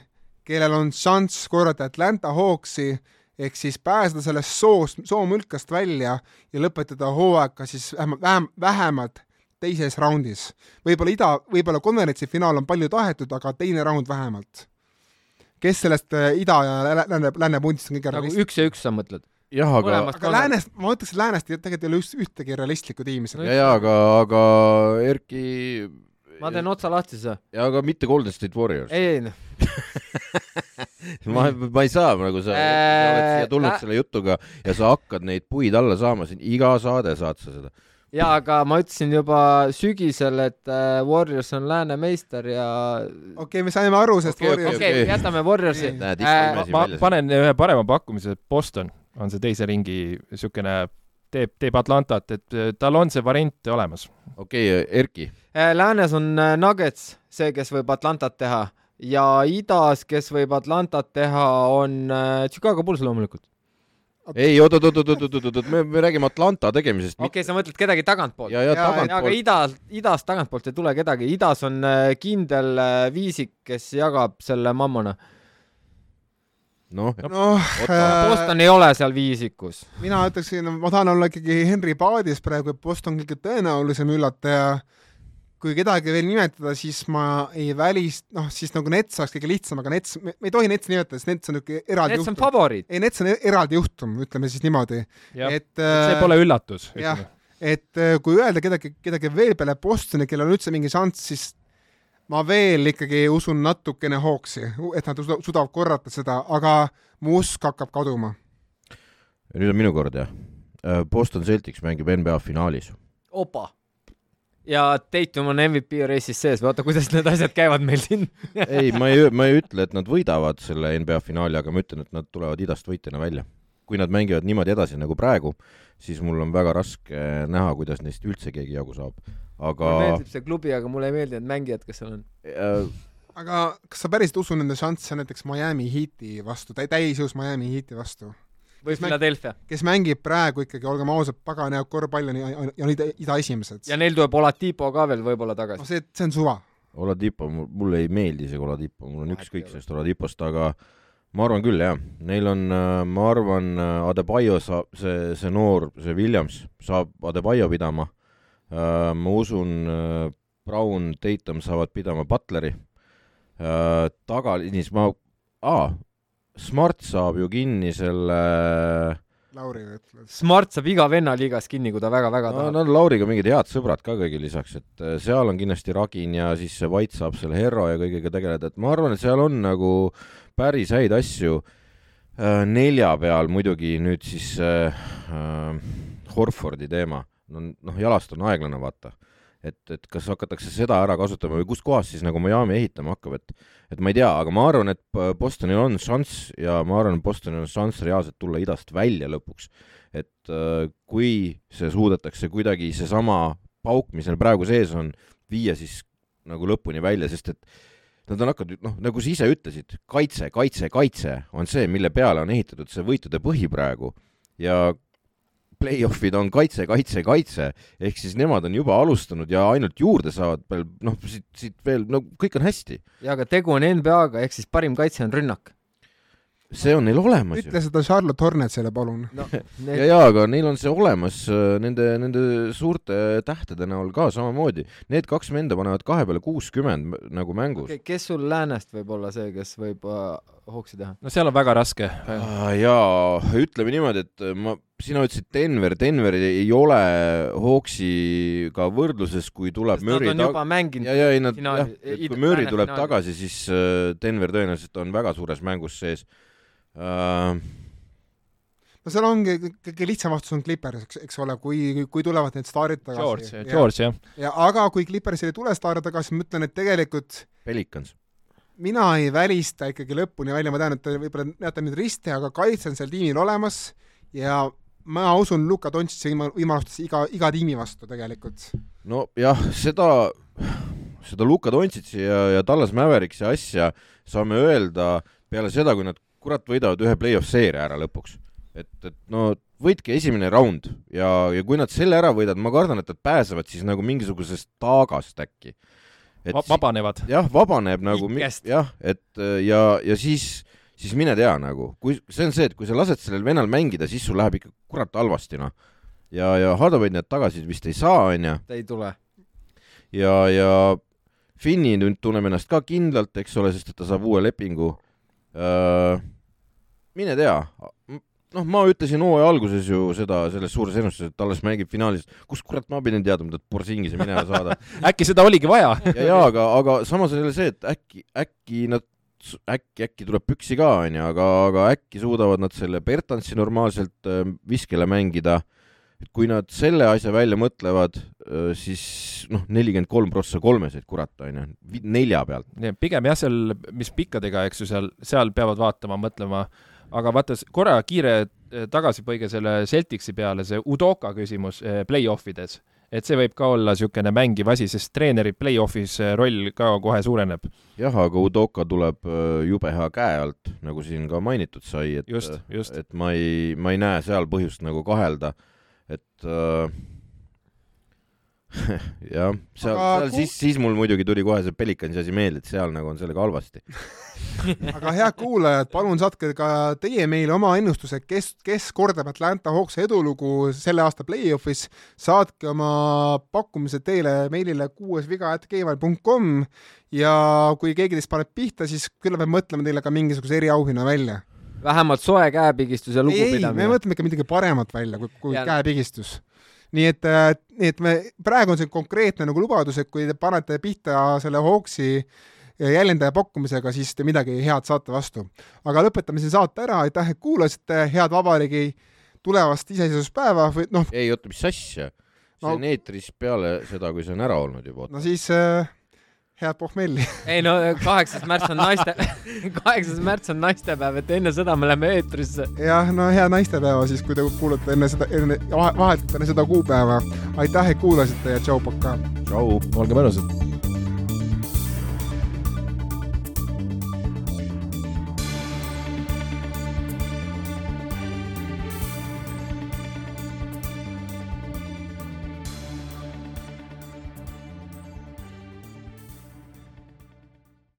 kellel on šanss korrata Atlanta Hawksi ehk siis pääseda sellest soost, soomülkast välja ja lõpetada hooaeg ka siis vähemalt, vähem, vähemalt teises raundis. võib-olla ida, võib-olla konverentsi finaal on palju tahetud, aga teine raund vähemalt. kes sellest äh, ida ja lä- lääne, lääne pundist on kõige nagu realistlikum? üks ja üks sa mõtled? jah, aga, mõlemast aga läänest, ma ütleks, et läänest ei- tegelikult ei ole just ühtegi realistlikku tiimi seal. ja, ja aga, aga Erki ma teen otsa lahti siis või? ja aga mitte Golden State Warriors. ei, ei noh, (laughs) ma, ma ei saa nagu sa, sa oled siia tulnud Äh, selle jutuga ja sa hakkad neid puid alla saama siin, iga saade saad sa seda. jaa, aga ma ütlesin juba sügisel, et äh, Warriors on lääne meister ja okei okay,, me saime aru, sest Okei, okay, okei okay, okay, okei. okay,, jätame Warriorsi Äh, ma panen ühe parema pakkumise, Boston on see teise ringi niisugune, teeb, teeb Atlantat, et äh, tal on see variant olemas. okei okay,, Erki, Äh, läänes on Nuggets, see, kes võib Atlantat teha ja idas, kes võib Atlantat teha, on Chicago Bulls loomulikult. Ei oot, oot, oot, oot, oot, oot, oot, me, me räägime Atlanta tegemisest okei okay,, sa mõtled kedagi tagantpoolt? ja, ja Jaa, aga idalt, idast tagantpoolt ei tule kedagi, idas on äh, kindel äh, viisik, kes jagab selle mammona. noh, noh Oota. äh,, Boston ei ole seal viisikus. mina ütleksin, ma tahan olla ikkagi Henry Paadis praegu, et Boston kõige tõenäolisem üllataja. Kui kedagi veel nimetada, siis ma ei välist-, noh siis nagu Nets oleks kõige lihtsam, aga Nets, me ei tohi Netsi nimetada, sest Nets on niisugune eraldi on juhtum. ei, Nets on eraldi juhtum, ütleme siis niimoodi, et see äh, pole üllatus. jah. et äh, kui öelda kedagi, kedagi veel peale Bostoni, kellel on üldse mingi šanss, siis ma veel ikkagi usun natukene Hawksi, et nad suuda- suudavad korrata seda, aga mu usk hakkab kaduma. nüüd on minu kord jah. Boston Celtics mängib NBA finaalis. opa. Ja Tatum on MVP reisis sees, vaata, kuidas need asjad käivad meil siin. (laughs) ei, ma ei, ma ei ütle, et nad võidavad selle NBA finaali, aga ma ütlen, et nad tulevad idast võitjana välja. kui nad mängivad niimoodi edasi nagu praegu, siis mul on väga raske näha, kuidas neist üldse keegi jagu saab. aga mulle meeldib see klubi, aga mulle ei meeldi need mängijad, kes seal on. äh, aga kas sa päriselt usud nende šansse näiteks Miami Heati vastu, täisjõus Miami Heati vastu, või Philadelphia. kes mängib praegu ikkagi, olgem ausad, pagan hea korvpalli on ja, ja on ida, esimesed ja. neil tuleb Oladipo ka veel võib-olla no tagasi. see, see on suva. Oladipo, mulle ei meeldi isegi Oladipo, mul on ükskõik sellest Oladipost, aga ma arvan küll jah, neil on, ma arvan, Adebayo saab, see, see noor, see Williams saab Adebayo pidama. ma usun, Brown, Tatum saavad pidama Butleri. tagaliinis ma, aa, Smart saab ju kinni selle Lauri ütleb. Smart saab iga venna liigas kinni, kui ta väga-väga no, tahab. Nad on Lauriga mingid head sõbrad ka kõigil lisaks, et äh, seal on kindlasti Ragin ja siis see White saab selle Herro ja kõigega tegeleda, et ma arvan, et seal on nagu päris häid asju. nelja peal muidugi nüüd siis äh, äh, Horfordi teema, no noh, jalast on aeglane, vaata. et, et kas hakatakse seda ära kasutama või kuskohast siis nagu Miami ehitama hakkab, et et ma ei tea, aga ma arvan, et Bostonil on šanss ja ma arvan, et Bostonil on šanss reaalselt tulla idast välja lõpuks. Et äh, kui see suudetakse kuidagi seesama pauk, mis neil praegu sees on, viia siis nagu lõpuni välja, sest et nad on hakanud, noh, nagu sa ise ütlesid, kaitse, kaitse, kaitse on see, mille peale on ehitatud see võitude põhi praegu. Ja play-off'id on kaitse, kaitse, kaitse, ehk siis nemad on juba alustanud ja ainult juurde saavad veel, noh, siit, siit veel, no kõik on hästi. ja aga tegu on NBA-ga, ehk siis parim kaitse on rünnak. see on neil olemas ju. ütle seda Charlotte Hornetsile, palun. no (laughs) ja, need, ja aga neil on see olemas äh, nende, nende suurte tähtede näol ka samamoodi. Need kaks venda panevad kahe peale kuuskümmend nagu mängus okay.. kes sul läänest võib olla see, kes võib äh, hooksi teha? no seal on väga raske. jaa, ütleme niimoodi, et ma, sina ütlesid Denver, Denver ei ole Hawksiga võrdluses, kui tuleb sest nad Murry on juba mänginud ja, ja ei nad jah, et kui Murry tuleb finaali. tagasi, siis äh, Denver tõenäoliselt on väga suures mängus sees uh,. no seal ongi kõige lihtsam vastus on Clippers, eks, eks ole, kui, kui tulevad need staarid George tagasi., George jah. ja aga kui Clippersil ei tule staare tagasi, ma ütlen, et tegelikult Pelicans. Mina ei välista ikkagi lõpuni välja, ma tean, et te võib-olla näete nüüd risti, aga kaitse on seal tiimil olemas ja ma usun Luka Dontšitši võimalustesse iga, iga tiimi vastu tegelikult. nojah, seda, seda Luka Dontšitši ja, ja Tallas Mavericksi asja saame öelda peale seda, kui nad kurat võidavad ühe play-off seeria ära lõpuks. et, et no võitke esimene raund ja, ja kui nad selle ära võidavad, ma kardan, et nad pääsevad siis nagu mingisugusest taagast äkki. Et vabanevad. jah, vabaneb nagu, jah, et ja, ja siis siis mine tea nagu, kui see on see, et kui sa lased sellel vennal mängida, siis sul läheb ikka kurat halvasti, noh. ja, ja Hardaway'd need tagasi vist ei saa, onju. ta ei tule. ja, ja Finni nüüd tunneb ennast ka kindlalt, eks ole, sest et ta saab uue lepingu. mine tea, noh, ma ütlesin hooaja alguses ju seda selles suures ennustuses, et alles mängib finaalis. kust kurat ma pidin teadma, et Borsingise minema saada (laughs) äkki seda oligi vaja ja, ja aga, aga samas on jälle see, et äkki, äkki nad äkki, äkki tuleb püksi ka, onju, aga, aga äkki suudavad nad selle Bertansi normaalselt äh, viskele mängida. et kui nad selle asja välja mõtlevad, siis noh, nelikümmend kolm prossa kolmeseid, kurat, onju, nelja pealt. pigem jah, seal, mis pikkadega, eks ju, seal, seal peavad vaatama, mõtlema, aga vaata, korra kiire tagasipõige selle Celticsi peale, see Udoka küsimus play-off ides et see võib ka olla niisugune mängiv asi, sest treeneri play-off'is roll ka kohe suureneb. jah, aga Udoka tuleb jube hea käe alt, nagu siin ka mainitud sai, et just, just. et ma ei, ma ei näe seal põhjust nagu kahelda, et äh, (laughs) jah, seal, seal kui... siis, siis mul muidugi tuli kohe see Pelikansi asi meelde, et seal nagu on sellega halvasti (laughs) (laughs) aga head kuulajad, palun saatke ka teie meile oma ennustuse, kes, kes kordab Atlanta Hawksi edulugu selle aasta play-off'is. saatke oma pakkumised teile meilile kuuesviga.gmail.com ja kui keegi teist paneb pihta, siis küllap me mõtleme teile ka mingisuguse eriauhinna välja. vähemalt soe käepigistus ja lugupidamine. me mõtleme ikka midagi paremat välja kui, kui ja. käepigistus nii et, nii et me, praegu on see konkreetne nagu lubadus, et kui te panete pihta selle Hawksi jäljendaja pakkumisega, siis te midagi head saate vastu. aga lõpetame siin saate ära, aitäh, et kuulasite, head vabariigi tulevast iseseisvuspäeva või noh. ei oota, mis asja? see no, on eetris peale seda, kui see on ära olnud juba. no siis äh, head pohmelli (laughs) ei no kaheksas märts on naiste (laughs) kaheksas märts on naistepäev, et enne seda me läheme eetrisse. jah, no hea naistepäeva siis, kui te kuulate enne seda, enne, vahetult enne seda kuupäeva. aitäh, et kuulasite ja tšau, pakaa. tšau. olge mõnusad